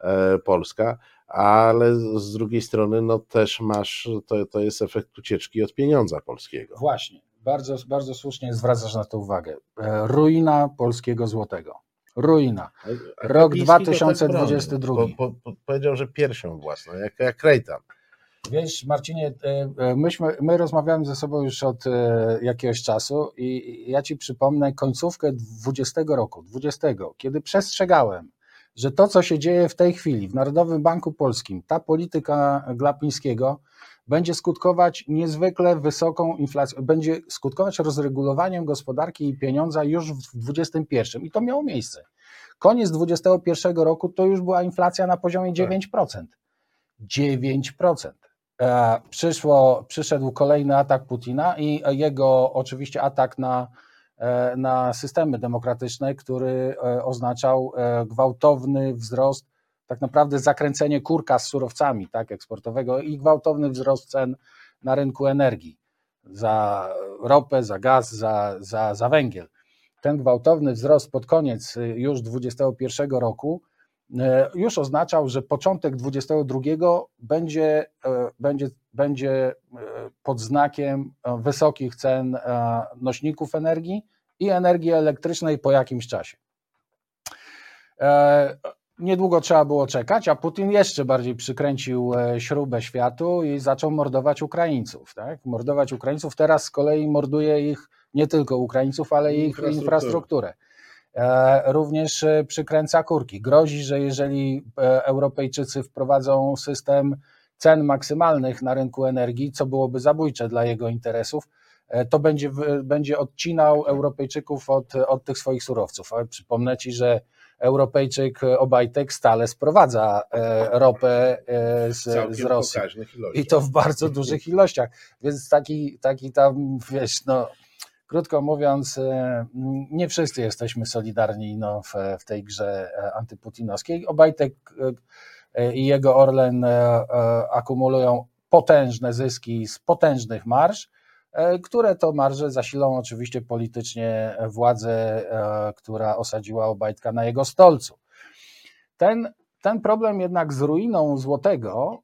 e, Polska, ale z drugiej strony no też masz, to, to jest efekt ucieczki od pieniądza polskiego. Właśnie, bardzo, bardzo słusznie zwracasz na to uwagę. E, ruina polskiego złotego. Ruina. Rok 2022. Po, po, powiedział, że piersią własną, jak, jak Rejtan. Wiesz, Marcinie, e, e, myśmy, my rozmawiamy ze sobą już od e, jakiegoś czasu i ja Ci przypomnę końcówkę 20 roku, 20, kiedy przestrzegałem, że to, co się dzieje w tej chwili w Narodowym Banku Polskim, ta polityka Glapińskiego będzie skutkować niezwykle wysoką inflacją, będzie skutkować rozregulowaniem gospodarki i pieniądza już w 2021 i to miało miejsce. Koniec 2021 roku to już była inflacja na poziomie 9%. 9%. E, przyszło, przyszedł kolejny atak Putina i jego oczywiście atak na, e, na systemy demokratyczne, który e, oznaczał gwałtowny wzrost, tak naprawdę zakręcenie kurka z surowcami tak, eksportowego i gwałtowny wzrost cen na rynku energii za ropę, za gaz, za, za, za węgiel. Ten gwałtowny wzrost pod koniec już 2021 roku już oznaczał, że początek 22 będzie, e, będzie, będzie e, pod znakiem wysokich cen nośników energii i energii elektrycznej po jakimś czasie. Niedługo trzeba było czekać, a Putin jeszcze bardziej przykręcił śrubę światu i zaczął mordować Ukraińców. Tak? Mordować Ukraińców, teraz z kolei morduje ich nie tylko Ukraińców, ale i ich infrastrukturę. E, również e, przykręca kurki. Grozi, że jeżeli e, Europejczycy wprowadzą system cen maksymalnych na rynku energii, co byłoby zabójcze dla jego interesów, to będzie, będzie odcinał Europejczyków od, od tych swoich surowców. Ale przypomnę Ci, że Europejczyk Obajtek stale sprowadza ropę z, z Rosji. I to w bardzo dużych ilościach. Więc taki, taki tam, wiesz, no, Krótko mówiąc, e, nie wszyscy jesteśmy solidarni no, w, w tej grze e, antyputinowskiej. Obajtek e, i jego Orlen akumulują potężne zyski z potężnych marsz, które to marże zasilą oczywiście politycznie władzę, która osadziła Obajtka na jego stolcu. Ten, ten problem jednak z ruiną złotego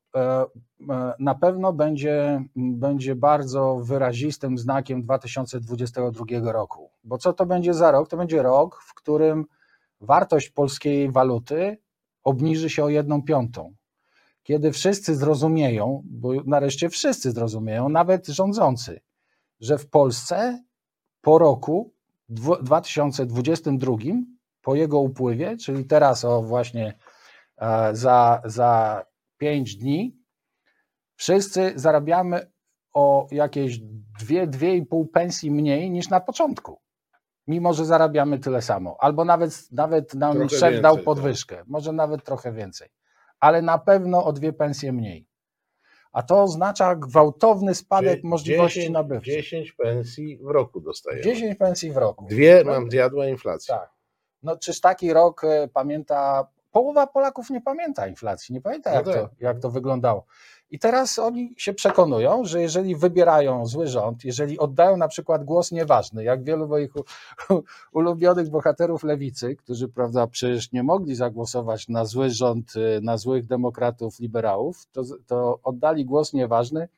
na pewno będzie, będzie bardzo wyrazistym znakiem 2022 roku. Bo co to będzie za rok? To będzie rok, w którym wartość polskiej waluty obniży się o jedną piątą. Kiedy wszyscy zrozumieją, bo nareszcie wszyscy zrozumieją, nawet rządzący, że w Polsce po roku 2022, po jego upływie, czyli teraz o właśnie e, za, za 5 dni, wszyscy zarabiamy o jakieś 2-2,5 pensji mniej niż na początku. Mimo, że zarabiamy tyle samo. Albo nawet, nawet nam trochę szef więcej, dał tak. podwyżkę, tak. może nawet trochę więcej. Ale na pewno o dwie pensje mniej. A to oznacza gwałtowny spadek możliwości 10, nabywczych. 10 pensji w roku dostajemy. 10 pensji w roku. Dwie nam zjadła inflacja. Tak. No, czyż taki rok e, pamięta połowa Polaków nie pamięta inflacji, nie pamięta, no jak, no tak. to, jak to wyglądało. I teraz oni się przekonują, że jeżeli wybierają zły rząd, jeżeli oddają na przykład głos nieważny, jak wielu moich ulubionych bohaterów lewicy, którzy prawda, przecież nie mogli zagłosować na zły rząd, y, na złych demokratów, liberałów, to, to oddali głos nieważny,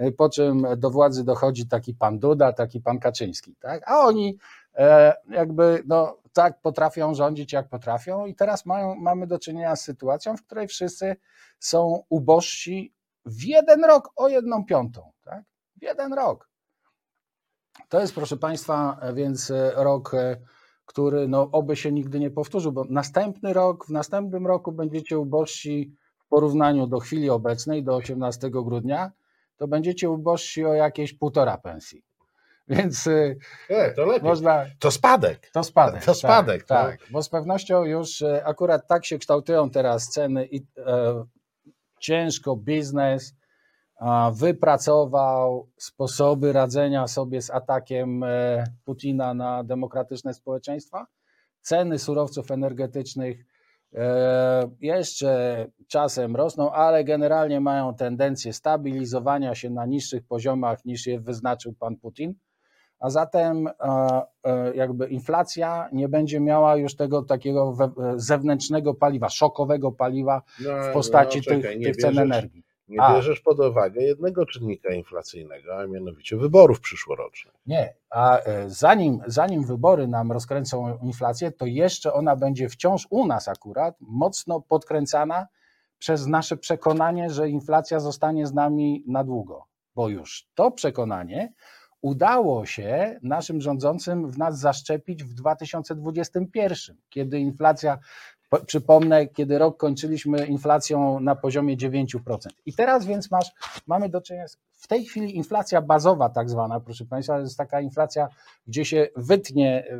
y, po czym do władzy dochodzi taki pan Duda, taki pan Kaczyński. Tak? A oni e, jakby no, tak potrafią rządzić, jak potrafią, i teraz mają, mamy do czynienia z sytuacją, w której wszyscy są ubożsi w jeden rok o jedną piątą. Tak? W jeden rok. To jest, proszę Państwa, więc rok, który no, oby się nigdy nie powtórzył, bo następny rok, w następnym roku będziecie ubożsi w porównaniu do chwili obecnej, do 18 grudnia, to będziecie ubożsi o jakieś półtora pensji. Więc y, Nie, to lepiej. można. To spadek. To spadek. To spadek. Tak, tak, bo z pewnością już y, akurat tak się kształtują teraz ceny i e, ciężko biznes wypracował sposoby radzenia sobie z atakiem e, Putina na demokratyczne społeczeństwa. Ceny surowców energetycznych e, jeszcze czasem rosną, ale generalnie mają tendencję stabilizowania się na niższych poziomach niż je wyznaczył pan Putin a zatem e, e, jakby inflacja nie będzie miała już tego takiego zewnętrznego paliwa, szokowego paliwa no, w postaci no, czekaj, tych, tych cen energii. Nie a, bierzesz pod uwagę jednego czynnika inflacyjnego, a mianowicie wyborów przyszłorocznych. Nie, a e, zanim, zanim wybory nam rozkręcą inflację, to jeszcze ona będzie wciąż u nas akurat mocno podkręcana przez nasze przekonanie, że inflacja zostanie z nami na długo. Bo już to przekonanie udało się naszym rządzącym w nas zaszczepić w 2021, kiedy inflacja, przypomnę, kiedy rok kończyliśmy inflacją na poziomie 9%. I teraz więc masz, mamy do czynienia z, w tej chwili inflacja bazowa tak zwana, proszę Państwa, jest taka inflacja, gdzie się wytnie e,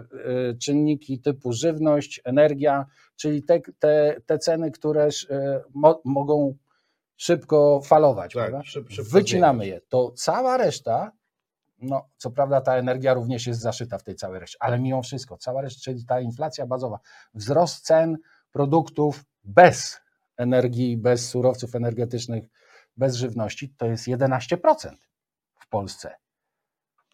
e, czynniki typu żywność, energia, czyli te, te, te ceny, które e, mo, mogą szybko falować. Tak, szyb, Wycinamy je. To cała reszta no, co prawda ta energia również jest zaszyta w tej całej reszcie, ale mimo wszystko, cała reszta, czyli ta inflacja bazowa, wzrost cen produktów bez energii, bez surowców energetycznych, bez żywności, to jest 11% w Polsce.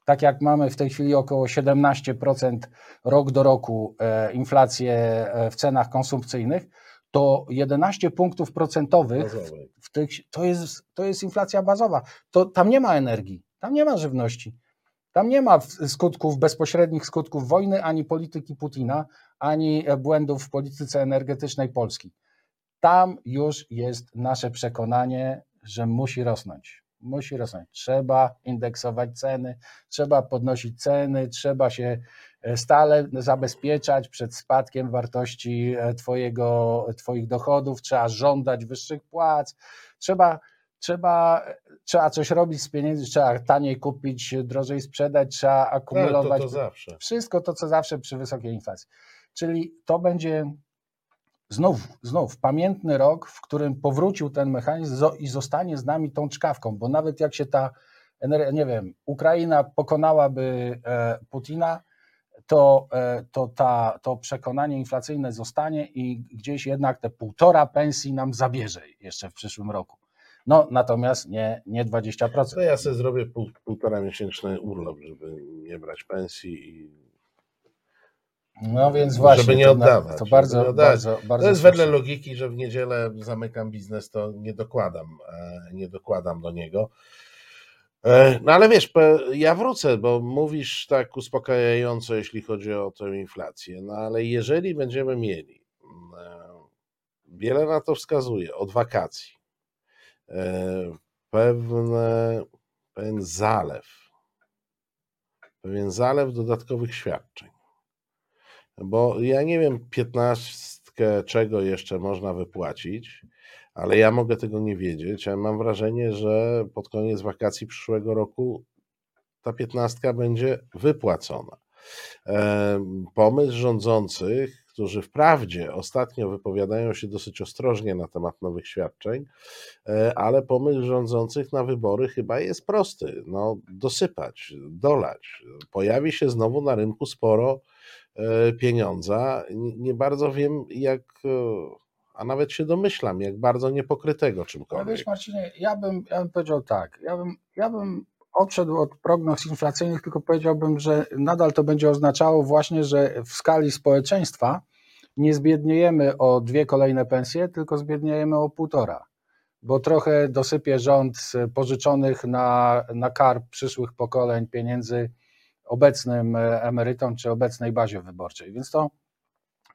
Tak jak mamy w tej chwili około 17% rok do roku e, inflację e, w cenach konsumpcyjnych, to 11 punktów procentowych w tych, to, jest, to jest inflacja bazowa. To, tam nie ma energii. Tam nie ma żywności. Tam nie ma skutków, bezpośrednich skutków wojny, ani polityki Putina, ani błędów w polityce energetycznej Polski. Tam już jest nasze przekonanie, że musi rosnąć. Musi rosnąć. Trzeba indeksować ceny, trzeba podnosić ceny, trzeba się e, stale zabezpieczać przed spadkiem wartości e, twojego, Twoich dochodów, trzeba żądać wyższych płac, trzeba trzeba, trzeba coś robić z pieniędzy, trzeba taniej kupić, drożej sprzedać, trzeba akumulować. To, to zawsze. Wszystko to, co zawsze przy wysokiej inflacji. Czyli to będzie znów, znów pamiętny rok, w którym powrócił ten mechanizm i zostanie z nami tą czkawką, bo nawet jak się ta, nie wiem, Ukraina pokonałaby e, Putina, to, e, to ta, to przekonanie inflacyjne zostanie i gdzieś jednak te półtora pensji nam zabierze jeszcze w przyszłym roku. No natomiast nie, nie 20%. To ja sobie zrobię pół, półtora miesięczny urlop, żeby nie brać pensji i No więc właśnie. Żeby nie oddawać. To, bardzo, nie oddawać. bardzo, bardzo To jest wedle logiki, że w niedzielę zamykam biznes, to nie dokładam, e, nie dokładam do niego. E, no ale wiesz, ja wrócę, bo mówisz tak uspokajająco, jeśli chodzi o tę inflację. No ale jeżeli będziemy mieli, e, wiele na to wskazuje, od wakacji, pewne, pewien zalew, pewien zalew dodatkowych świadczeń, bo ja nie wiem, piętnastkę czego jeszcze można wypłacić, ale ja mogę tego nie wiedzieć, a mam wrażenie, że pod koniec wakacji przyszłego roku ta piętnastka będzie wypłacona. Pomysł rządzących, którzy wprawdzie ostatnio wypowiadają się dosyć ostrożnie na temat nowych świadczeń, e, ale pomysł rządzących na wybory chyba jest prosty. No, dosypać, dolać. Pojawi się znowu na rynku sporo E, pieniądza. Nie bardzo wiem, jak, e, a nawet się domyślam, jak bardzo niepokrytego czymkolwiek. No wiesz, Marcinie, ja bym, ja bym powiedział tak, ja bym, ja bym odszedł od prognoz inflacyjnych, tylko powiedziałbym, że nadal to będzie oznaczało właśnie, że w skali społeczeństwa nie zbiedniejemy o dwie kolejne pensje, tylko zbiedniejemy o półtora, bo trochę dosypie rząd pożyczonych na, na karb przyszłych pokoleń pieniędzy obecnym emerytom czy obecnej bazie wyborczej. Więc to,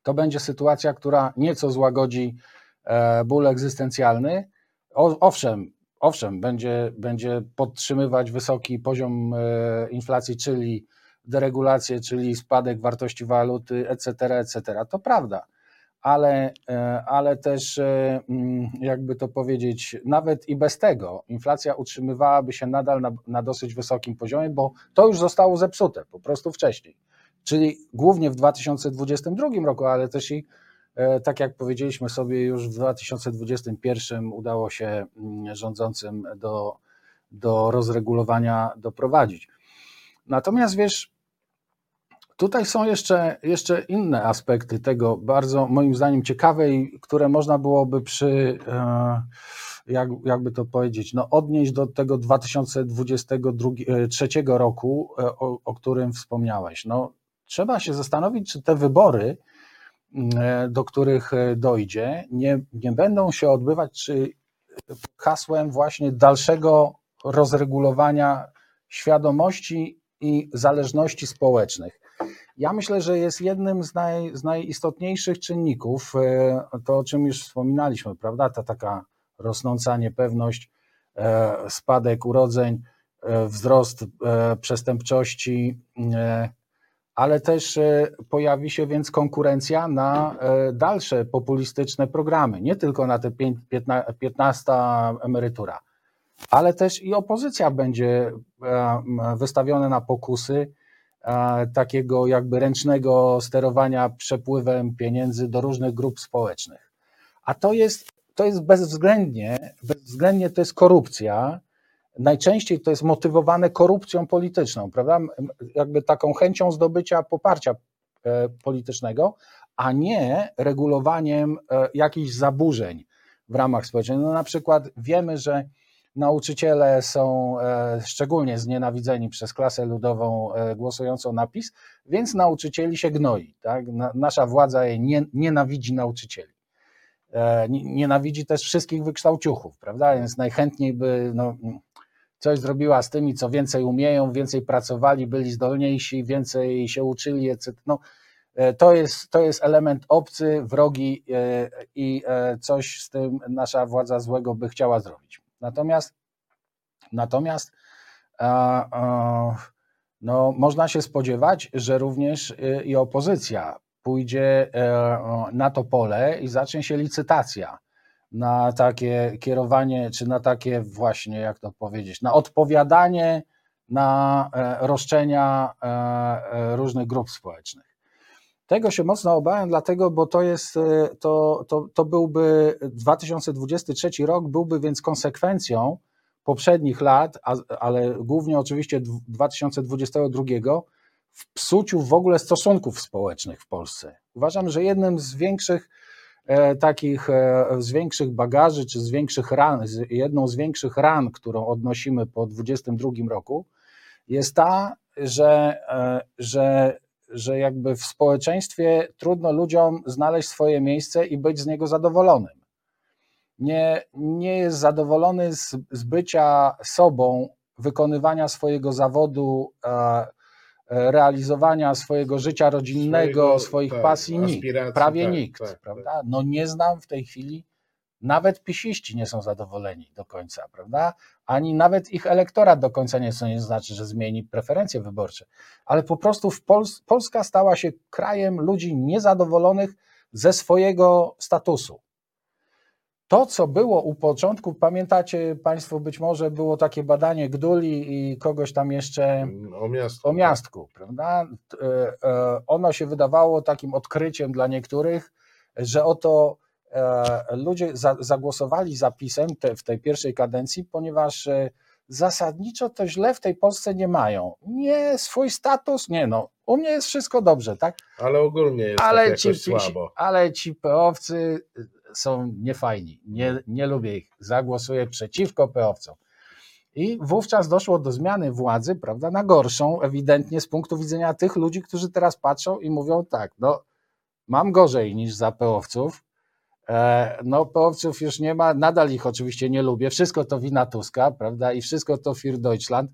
to będzie sytuacja, która nieco złagodzi e, ból egzystencjalny. O, owszem, owszem, będzie, będzie podtrzymywać wysoki poziom e, inflacji, czyli deregulację, czyli spadek wartości waluty, etc., etc. To prawda ale, e, ale też, e, mm, jakby to powiedzieć, nawet i bez tego inflacja utrzymywałaby się nadal na, na dosyć wysokim poziomie, bo to już zostało zepsute po prostu wcześniej. Czyli głównie w 2022 roku, ale też i tak jak powiedzieliśmy sobie, już w 2021 udało się mm, rządzącym do, do rozregulowania doprowadzić. Natomiast wiesz, Tutaj są jeszcze, jeszcze inne aspekty tego, bardzo moim zdaniem ciekawe i które można byłoby przy, e, jak, jakby to powiedzieć, no odnieść do tego 2023 e, roku, e, o, o którym wspomniałeś. No, trzeba się zastanowić, czy te wybory, do których dojdzie, nie, nie będą się odbywać, czy hasłem właśnie dalszego rozregulowania świadomości i zależności społecznych. Ja myślę, że jest jednym z, naj, z najistotniejszych czynników, e, to o czym już wspominaliśmy, prawda? Ta taka rosnąca niepewność, e, spadek urodzeń, e, wzrost przestępczości, ale też pojawi się więc konkurencja na dalsze populistyczne programy, nie tylko na te 15 emerytura, ale też i opozycja będzie wystawiona na pokusy takiego jakby ręcznego sterowania przepływem pieniędzy do różnych grup społecznych. A to jest, to jest bezwzględnie, bezwzględnie to jest korupcja. Najczęściej to jest motywowane korupcją polityczną, prawda? Jakby taką chęcią zdobycia poparcia e, politycznego, a nie regulowaniem e, jakichś zaburzeń w ramach społecznych. No na przykład wiemy, że Nauczyciele są e, szczególnie znienawidzeni przez klasę ludową głosującą na PiS, więc nauczycieli się gnoi. Tak? Nasza władza nie, nienawidzi nauczycieli. Nienawidzi też wszystkich wykształciuchów, prawda? Więc najchętniej by no, coś zrobiła z tymi, co więcej umieją, więcej pracowali, byli zdolniejsi, więcej się uczyli, etc. No, to jest, to jest element obcy, wrogi i coś z tym nasza władza złego by chciała zrobić. Natomiast, natomiast no, można się spodziewać, że również y, i opozycja pójdzie e, na to pole i zacznie się licytacja na takie kierowanie, czy na takie właśnie, jak to powiedzieć, na odpowiadanie na e, roszczenia e, różnych grup społecznych. Tego się mocno obawiam, dlatego, bo to jest, e, to, to, to byłby 2023 rok, byłby więc konsekwencją poprzednich lat, ale głównie oczywiście 2022 w psuciu w ogóle stosunków społecznych w Polsce. Uważam, że jednym z większych e, takich, e, z większych bagaży, czy z większych ran, jedną z większych ran, którą odnosimy po 2022 roku, jest ta, że, że że jakby w społeczeństwie trudno ludziom znaleźć swoje miejsce i być z niego zadowolonym. Nie, nie jest zadowolony z, z bycia sobą, wykonywania swojego zawodu, e, e realizowania swojego życia rodzinnego, swojego, swoich tak, pasji, nikt, prawie tak, nikt, tak, prawda? Tak. No nie znam w tej chwili nawet pisiści nie są zadowoleni do końca, prawda? Ani nawet ich elektorat do końca nie, nie znaczy, że zmieni preferencje wyborcze. Ale po prostu w Pols Polska stała się krajem ludzi niezadowolonych ze swojego statusu. To, co było u początku, pamiętacie Państwo, być może było takie badanie Gduli i kogoś tam jeszcze o miastku, o miastku prawda? E, e, ono się wydawało takim odkryciem dla niektórych, że oto E, ludzie zagłosowali za PiSem w tej pierwszej kadencji, ponieważ zasadniczo to źle w tej Polsce nie mają. Nie swój status, nie no, u mnie jest wszystko dobrze, tak? Ale ogólnie jest ale tak ci, słabo. Ale ci peowcy e, są niefajni, nie, nie lubię ich, zagłosuję przeciwko peowcom. I wówczas doszło do zmiany władzy, prawda, na gorszą, ewidentnie z punktu widzenia tych ludzi, którzy teraz patrzą i mówią tak, no mam gorzej niż za peowców, E, no, połowców już nie ma, nadal ich oczywiście nie lubię. Wszystko to wina Tuska, prawda? I wszystko to Fir Deutschland.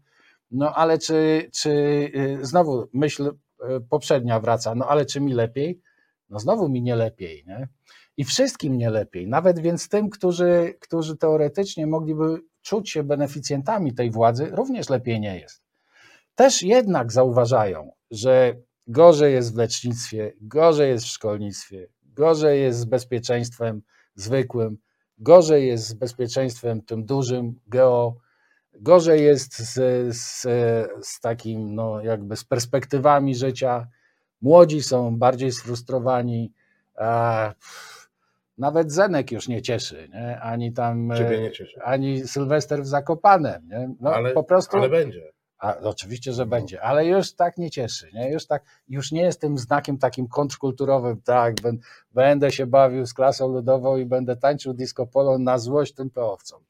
No ale czy, czy y, znowu myśl y, poprzednia wraca, no ale czy mi lepiej? No znowu mi nie lepiej, nie? I wszystkim nie lepiej, nawet więc tym, którzy, którzy teoretycznie mogliby czuć się beneficjentami tej władzy, również lepiej nie jest. Też jednak zauważają, że gorzej jest w lecznictwie, gorzej jest w szkolnictwie, gorzej jest z bezpieczeństwem zwykłym, gorzej jest z bezpieczeństwem tym dużym, geo, gorzej jest z, z, z takim, no jakby z perspektywami życia. Młodzi są bardziej sfrustrowani. A, nawet Zenek już nie cieszy, nie? ani tam, nie ani Sylwester w Zakopanem. Nie? No, ale, po prostu, ale będzie. A, oczywiście, że no. będzie, ale już tak nie cieszy, nie? Już, tak, już nie jest tym znakiem takim kontrkulturowym, tak, będę się bawił z klasą ludową i będę tańczył disco polo na złość tym peowcom.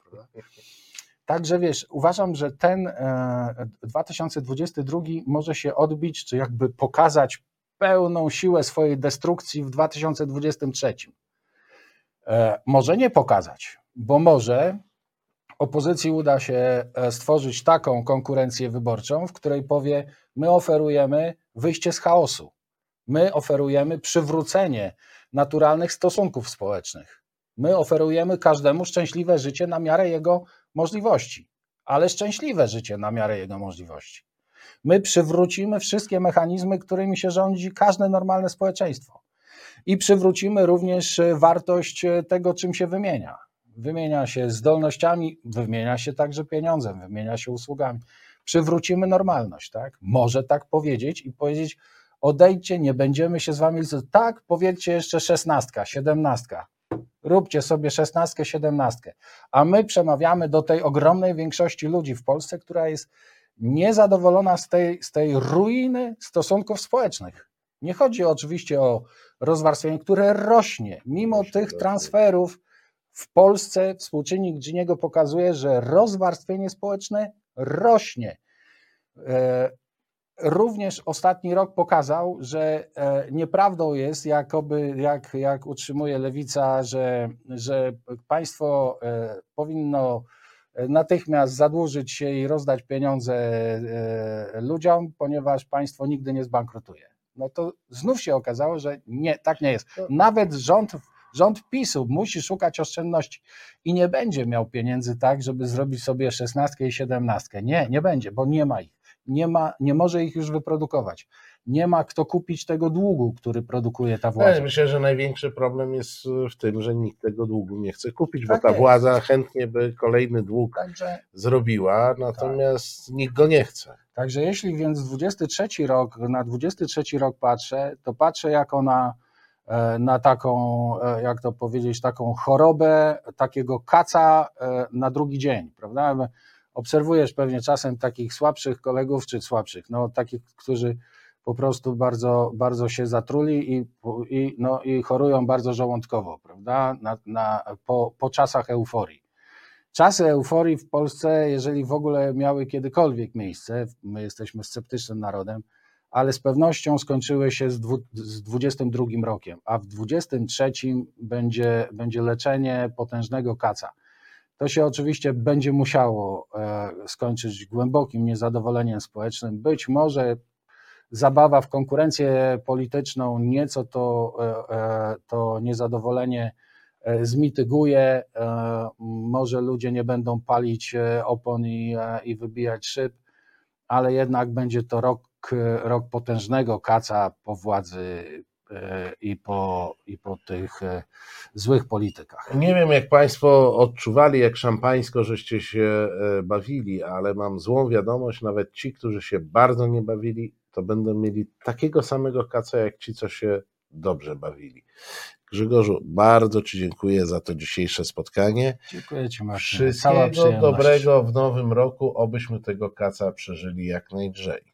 Także wiesz, uważam, że ten e, 2022 może się odbić, czy jakby pokazać pełną siłę swojej destrukcji w 2023. E, może nie pokazać, bo może opozycji uda się e, stworzyć taką konkurencję wyborczą, w której powie: My oferujemy wyjście z chaosu, my oferujemy przywrócenie naturalnych stosunków społecznych, my oferujemy każdemu szczęśliwe życie na miarę jego możliwości, ale szczęśliwe życie na miarę jego możliwości. My przywrócimy wszystkie mechanizmy, którymi się rządzi każde normalne społeczeństwo. I przywrócimy również wartość tego, czym się wymienia wymienia się zdolnościami, wymienia się także pieniądzem, wymienia się usługami. Przywrócimy normalność, tak? Może tak powiedzieć i powiedzieć, odejdźcie, nie będziemy się z wami. Tak, powiedzcie jeszcze szesnastka, siedemnastka. Róbcie sobie szesnastkę, siedemnastkę. A my przemawiamy do tej ogromnej większości ludzi w Polsce, która jest niezadowolona z tej, z tej ruiny stosunków społecznych. Nie chodzi oczywiście o rozwarstwienie, które rośnie, mimo tych transferów w Polsce współczynnik Giniego pokazuje, że rozwarstwienie społeczne rośnie. E, również ostatni rok pokazał, że e, nieprawdą jest, jakoby, jak, jak utrzymuje lewica, że, że państwo e, powinno natychmiast zadłużyć się i rozdać pieniądze ludziom, ponieważ państwo nigdy nie zbankrutuje. No to znów się okazało, że nie, tak nie jest. Nawet rząd Rząd PiSu musi szukać oszczędności i nie będzie miał pieniędzy tak, żeby zrobić sobie szesnastkę i siedemnastkę. Nie, nie będzie, bo nie ma ich. Nie, ma, nie może ich już wyprodukować. Nie ma kto kupić tego długu, który produkuje ta władza. myślę, że największy problem jest w tym, że nikt tego długu nie chce kupić, bo tak ta jest. władza chętnie by kolejny dług Także, zrobiła, natomiast tak. nikt go nie chce. Także jeśli więc 23 rok, na 23 rok patrzę, to patrzę jako na E, na taką, e, jak to powiedzieć, taką chorobę, takiego kaca e, na drugi dzień, prawda? Obserwujesz pewnie czasem takich słabszych kolegów, czy słabszych, no takich, którzy po prostu bardzo, bardzo się zatruli i, i, no, i chorują bardzo żołądkowo, prawda? Na, na, po, po czasach euforii. Czasy euforii w Polsce, jeżeli w ogóle miały kiedykolwiek miejsce, my jesteśmy sceptycznym narodem, ale z pewnością skończyły się z, dwu, z 22 rokiem, a w 23 będzie, będzie leczenie potężnego kaca. To się oczywiście będzie musiało e, skończyć głębokim niezadowoleniem społecznym. Być może zabawa w konkurencję polityczną nieco to, e, e, to niezadowolenie zmityguje. Może ludzie nie będą palić opon i, i wybijać szyb, ale jednak będzie to rok, rok potężnego kaca po władzy i po, i po tych e, złych politykach. Nie wiem, jak Państwo odczuwali, jak szampańsko żeście się e, bawili, ale mam złą wiadomość, nawet ci, którzy się bardzo nie bawili, to będą mieli takiego samego kaca, jak ci, co się dobrze bawili. Grzegorzu, bardzo Ci dziękuję za to dzisiejsze spotkanie. Dziękuję Ci, Marcin. Wszystkiego dobrego w nowym roku, obyśmy tego kaca przeżyli jak najdrzej.